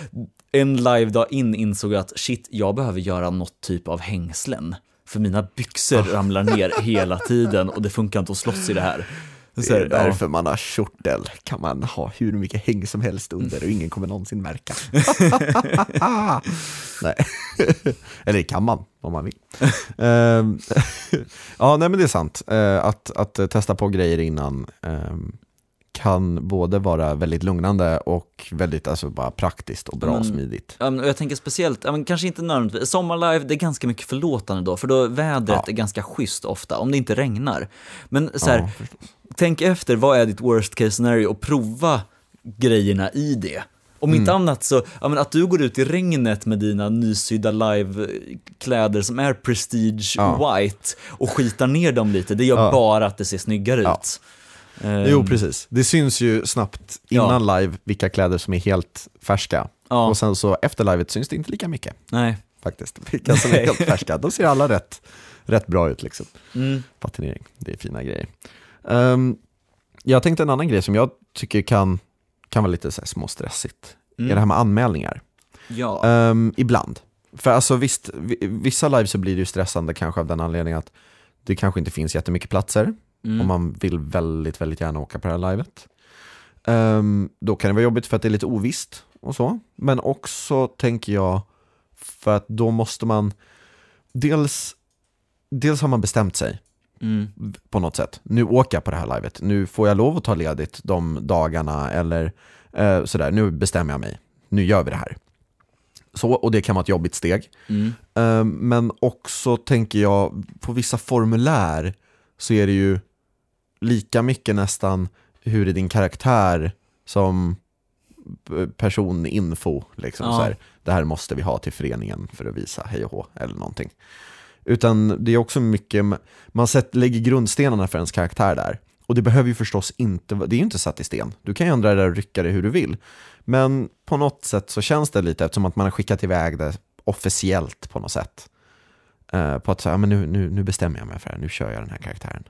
[SPEAKER 1] en live-dag in insåg jag att shit, jag behöver göra något typ av hängslen. För mina byxor
[SPEAKER 2] Ah.
[SPEAKER 1] ramlar ner hela tiden och det funkar inte att slåss i det här. Så
[SPEAKER 2] Det är
[SPEAKER 1] här, ja.
[SPEAKER 2] därför man har kjortel, kan man ha hur mycket häng som helst under och ingen kommer någonsin märka. nej. Eller det kan man, om man vill. Ehm, ja, nej men det är sant. Eh, att, att testa på grejer innan ehm, kan både vara väldigt lugnande och väldigt alltså, bara praktiskt och bra
[SPEAKER 1] Men-
[SPEAKER 2] och smidigt.
[SPEAKER 1] Jag tänker speciellt, kanske inte nödvändigtvis, sommarlive det är ganska mycket förlåtande då, för då vädret
[SPEAKER 2] Ja.
[SPEAKER 1] är ganska schysst ofta, om det inte regnar. Men så här,
[SPEAKER 2] Ja,
[SPEAKER 1] tänk efter, vad är ditt worst case scenario och prova grejerna i det. Om inte annat så, ja, att du går ut i regnet med dina nysydda live-kläder som är prestige
[SPEAKER 2] Ja.
[SPEAKER 1] white och skitar ner dem lite, det gör
[SPEAKER 2] Ja.
[SPEAKER 1] bara att det ser snyggare ut. Ehm,
[SPEAKER 2] Jo, precis. Det syns ju snabbt innan live vilka kläder som är helt färska.
[SPEAKER 1] Ja.
[SPEAKER 2] Och sen så efter livet syns det inte lika mycket.
[SPEAKER 1] Nej.
[SPEAKER 2] faktiskt. Vilka som är helt färska. De ser alla rätt, rätt bra ut liksom.
[SPEAKER 1] Mm.
[SPEAKER 2] Patinering, det är fina grejer. Ehm, jag tänkte en annan grej som jag tycker kan, kan vara lite så här småstressigt.
[SPEAKER 1] Mm.
[SPEAKER 2] Är det här med anmälningar.
[SPEAKER 1] Ja.
[SPEAKER 2] Ehm, ibland. För alltså visst, vi- vissa live så blir det ju stressande kanske av den anledningen att det kanske inte finns jättemycket platser.
[SPEAKER 1] Mm.
[SPEAKER 2] Om man vill väldigt, väldigt gärna åka på det här livet. Ehm, då kan det vara jobbigt för att det är lite ovisst och så. Men också tänker jag för att då måste man dels, dels har man bestämt sig
[SPEAKER 1] Mm.
[SPEAKER 2] på något sätt. Nu åker jag på det här livet. Nu får jag lov att ta ledigt de dagarna eller eh, sådär. Nu bestämmer jag mig. Nu gör vi det här. Så, och det kan vara ett jobbigt steg.
[SPEAKER 1] Mm.
[SPEAKER 2] Eh, Men också tänker jag, på vissa formulär så är det ju lika mycket nästan hur är din karaktär som personinfo. Liksom,
[SPEAKER 1] Ja.
[SPEAKER 2] så här, det här måste vi ha till föreningen för att visa hej och hå eller någonting. Utan det är också mycket, man sett, lägger grundstenarna för ens karaktär där. Och det behöver ju förstås inte, det är ju inte satt i sten. Du kan ju ändra det där och rycka det hur du vill. Men på något sätt så känns det lite eftersom att man har skickat iväg det officiellt på något sätt. Eh, på att säga, men nu, nu, nu bestämmer jag mig för det här, nu kör jag den här karaktären.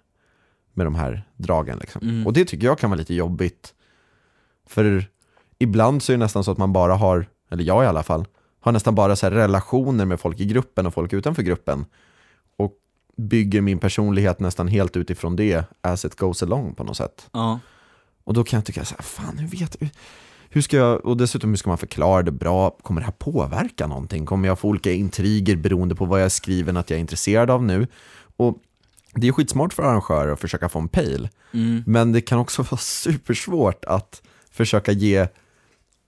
[SPEAKER 2] Med de här dragen liksom.
[SPEAKER 1] Mm.
[SPEAKER 2] Och det tycker jag kan vara lite jobbigt. För ibland så är det nästan så att man bara har, eller jag i alla fall, har nästan bara så här relationer med folk i gruppen och folk utanför gruppen. Och bygger min personlighet nästan helt utifrån det as it goes along på något sätt.
[SPEAKER 1] Ja.
[SPEAKER 2] Och då kan jag tycka så här, fan hur vet hur, hur ska jag, och dessutom hur ska man förklara det bra? Kommer det här påverka någonting? Kommer jag få olika intriger beroende på vad jag skriver att jag är intresserad av nu? Och det är skitsmart för arrangörer att försöka få en pejl,
[SPEAKER 1] Mm.
[SPEAKER 2] men det kan också vara supersvårt att försöka ge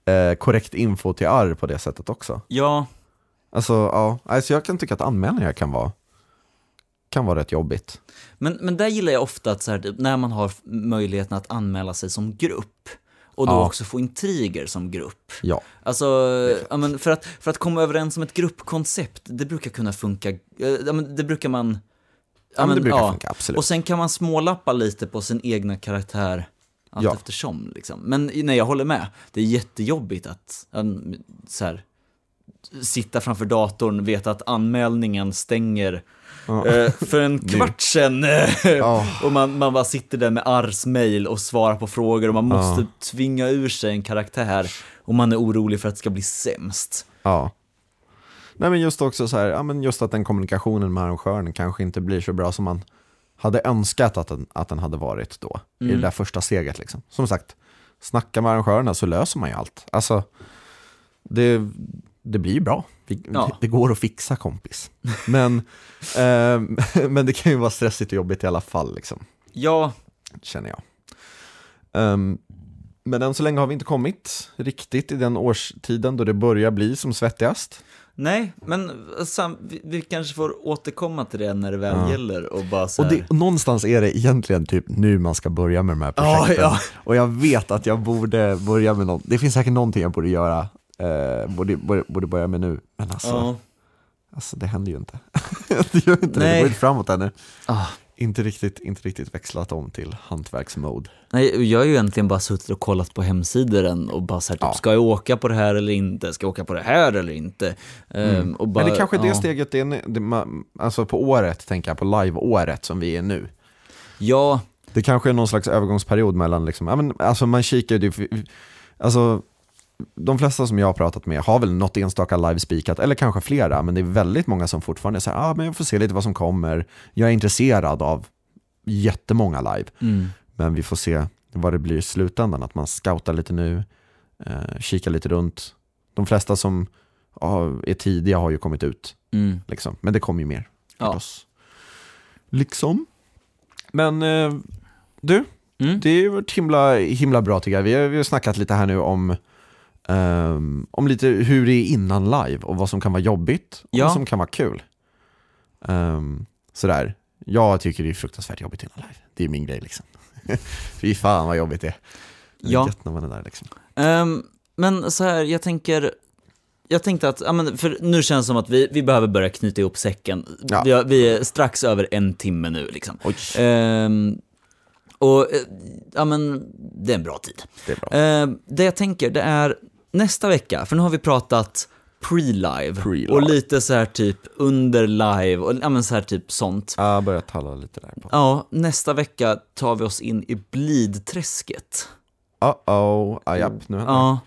[SPEAKER 2] eh, korrekt info till arr på det sättet också.
[SPEAKER 1] Ja,
[SPEAKER 2] Alltså, ja, alltså jag kan tycka att anmälningar kan vara, kan vara rätt jobbigt.
[SPEAKER 1] men, men där gillar jag ofta att så här, typ, när man har möjligheten att anmäla sig som grupp och då
[SPEAKER 2] Ja.
[SPEAKER 1] också få intriger som grupp.
[SPEAKER 2] Ja,
[SPEAKER 1] Alltså, ja, men för, att, för att komma överens om ett gruppkoncept, det brukar kunna funka, eh, ja, men det brukar man...
[SPEAKER 2] ja, men det brukar funka, absolut.
[SPEAKER 1] Och sen kan man smålappa lite på sin egna karaktär allt
[SPEAKER 2] Ja.
[SPEAKER 1] eftersom. Liksom. Men nej, jag håller med. Det är jättejobbigt att um, så här, sitta framför datorn, veta att anmälningen stänger
[SPEAKER 2] Ja.
[SPEAKER 1] eh, för en kvart sedan. eh,
[SPEAKER 2] Ja.
[SPEAKER 1] Och man, man bara sitter där med Ars mail och svarar på frågor och man måste
[SPEAKER 2] Ja.
[SPEAKER 1] tvinga ur sig en karaktär och man är orolig för att det ska bli sämst.
[SPEAKER 2] Nej men just också så här, ja men just att den kommunikationen med arrangören kanske inte blir så bra som man hade önskat att den, att den hade varit då, i
[SPEAKER 1] Mm.
[SPEAKER 2] det där första steget liksom. Som sagt, snacka med arrangörerna så löser man ju allt. Alltså, det, det blir ju bra. Vi,
[SPEAKER 1] Ja.
[SPEAKER 2] det, det går att fixa kompis. Men, ehm, men det kan ju vara stressigt och jobbigt i alla fall liksom,
[SPEAKER 1] Ja,
[SPEAKER 2] känner jag. Ehm, men än så länge har vi inte kommit riktigt i den årstiden då det börjar bli som svettigast.
[SPEAKER 1] Nej, men sam, vi, vi kanske får återkomma till det när det väl
[SPEAKER 2] Ja.
[SPEAKER 1] gäller och bara så
[SPEAKER 2] Och det, någonstans är det egentligen typ nu man ska börja med de här
[SPEAKER 1] Ja,
[SPEAKER 2] projekten.
[SPEAKER 1] ja.
[SPEAKER 2] Och jag vet att jag borde börja med något, det finns säkert någonting jag borde göra, eh, borde, borde, borde börja med nu. Men alltså,
[SPEAKER 1] Ja.
[SPEAKER 2] alltså det händer ju inte. det gör inte det går inte framåt ännu.
[SPEAKER 1] Ah.
[SPEAKER 2] Inte riktigt, inte riktigt växlat om till hantverksmode.
[SPEAKER 1] Nej, jag har ju egentligen bara suttit och kollat på hemsidor än och bara så här, typ,
[SPEAKER 2] Ja.
[SPEAKER 1] ska jag åka på det här eller inte? Ska jag åka på det här eller inte? Ehm, och bara,
[SPEAKER 2] Men det kanske är det steget, det är, det, man, alltså på året, tänker jag, på live-året som vi är nu.
[SPEAKER 1] Ja,
[SPEAKER 2] Det kanske är någon slags övergångsperiod mellan, liksom, ja, men, alltså man kikar ju, alltså de flesta som jag har pratat med har väl något enstaka live spikat, eller kanske flera, men det är väldigt många som fortfarande säger, ah, men jag får se lite vad som kommer, jag är intresserad av jättemånga live,
[SPEAKER 1] mm.
[SPEAKER 2] men vi får se vad det blir i slutändan, att man scoutar lite nu, eh, kikar lite runt. De flesta som ja, är tidiga har ju kommit ut,
[SPEAKER 1] Mm.
[SPEAKER 2] liksom. men det kommer ju mer
[SPEAKER 1] Ja.
[SPEAKER 2] Liksom. Men eh, du,
[SPEAKER 1] Mm.
[SPEAKER 2] det har ju varit himla, himla bra tycker jag. Vi har, vi har snackat lite här nu om, ehm, om lite hur det är innan live och vad som kan vara jobbigt och
[SPEAKER 1] Ja.
[SPEAKER 2] vad som kan vara kul. Um, sådär, jag tycker det är fruktansvärt jobbigt innan live. Det är min grej liksom. Fy fan vad jobbigt det är.
[SPEAKER 1] Ja.
[SPEAKER 2] gött när man är där liksom.
[SPEAKER 1] Ehm, men så här, jag tänker, jag tänkte att, ja, men för nu känns det som att vi, vi behöver börja knyta ihop säcken.
[SPEAKER 2] Ja.
[SPEAKER 1] Vi, vi är strax över en timme nu liksom. Ehm, och, eh, ja men, det är en bra tid.
[SPEAKER 2] det är bra.
[SPEAKER 1] Ehm, det jag tänker, det är nästa vecka, för nu har vi pratat pre-live,
[SPEAKER 2] Pre-live.
[SPEAKER 1] och lite så här typ under live, och ja men så här typ sånt.
[SPEAKER 2] Jag börjar talla lite där på.
[SPEAKER 1] Ja, nästa vecka tar vi oss in i blidträsket.
[SPEAKER 2] Uh-oh, ah, japp, nu händer.
[SPEAKER 1] Ja,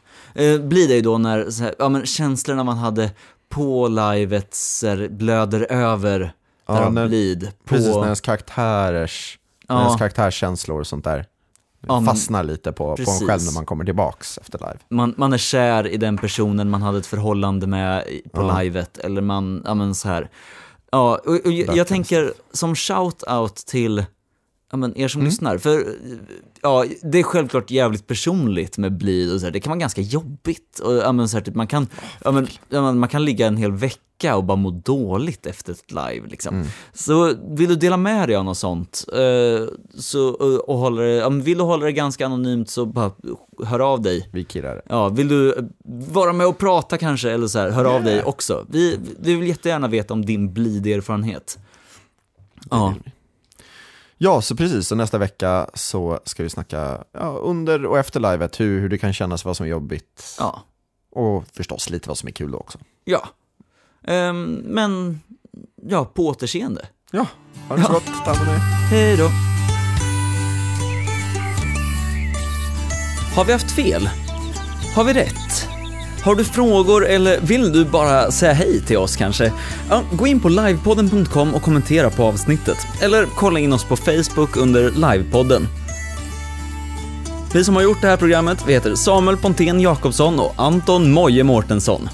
[SPEAKER 1] eh, blir det ju då när så här, ja, men känslorna man hade på livet blöder över
[SPEAKER 2] Ja, när-
[SPEAKER 1] blid. På,
[SPEAKER 2] Precis, när ens karaktärers, när
[SPEAKER 1] Ja.
[SPEAKER 2] ens karaktärskänslor och sånt där
[SPEAKER 1] Ja, men-
[SPEAKER 2] fastnar lite på, på en själv när man kommer tillbaks efter live.
[SPEAKER 1] man, man är kär i den personen man hade ett förhållande med på
[SPEAKER 2] Ja.
[SPEAKER 1] livet, eller man, ja men så här. Ja, och, och jag, jag tänker som shout-out till ja, men er som lyssnar. För ja, det är självklart jävligt personligt med bly och så här. Det kan vara ganska jobbigt. Och, ja, men, så här, typ, man, kan, ja, men, ja, men, man kan ligga en hel vecka och bara må dåligt efter ett live. Liksom. Så vill du dela med dig av något sånt eh, så, och, och hålla det, ja, vill du hålla det ganska anonymt så bara hör av dig.
[SPEAKER 2] Vi kirrar det.
[SPEAKER 1] Ja, vill du eh, vara med och prata kanske, eller så här, hör av dig också. Vi, vi vill jättegärna veta om din bliderfarenhet. Ja,
[SPEAKER 2] Ja, så precis. Så nästa vecka så ska vi snacka ja, under och efter livet, hur, hur det kan kännas, vad som är jobbigt.
[SPEAKER 1] ja,
[SPEAKER 2] Och förstås lite vad som är kul då också.
[SPEAKER 1] ja. Ehm, men, ja, på återseende.
[SPEAKER 2] Ja, ha det så gott. Ta hand om.
[SPEAKER 1] Hej då. Har vi haft fel? Har vi rätt? Har du frågor eller vill du bara säga hej till oss kanske? Ja, gå in på livepodden.com och kommentera på avsnittet. Eller kolla in oss på Facebook under Livepodden. Vi som har gjort det här programmet vi heter Samuel Pontén Jakobsson och Anton Moje Mårtensson.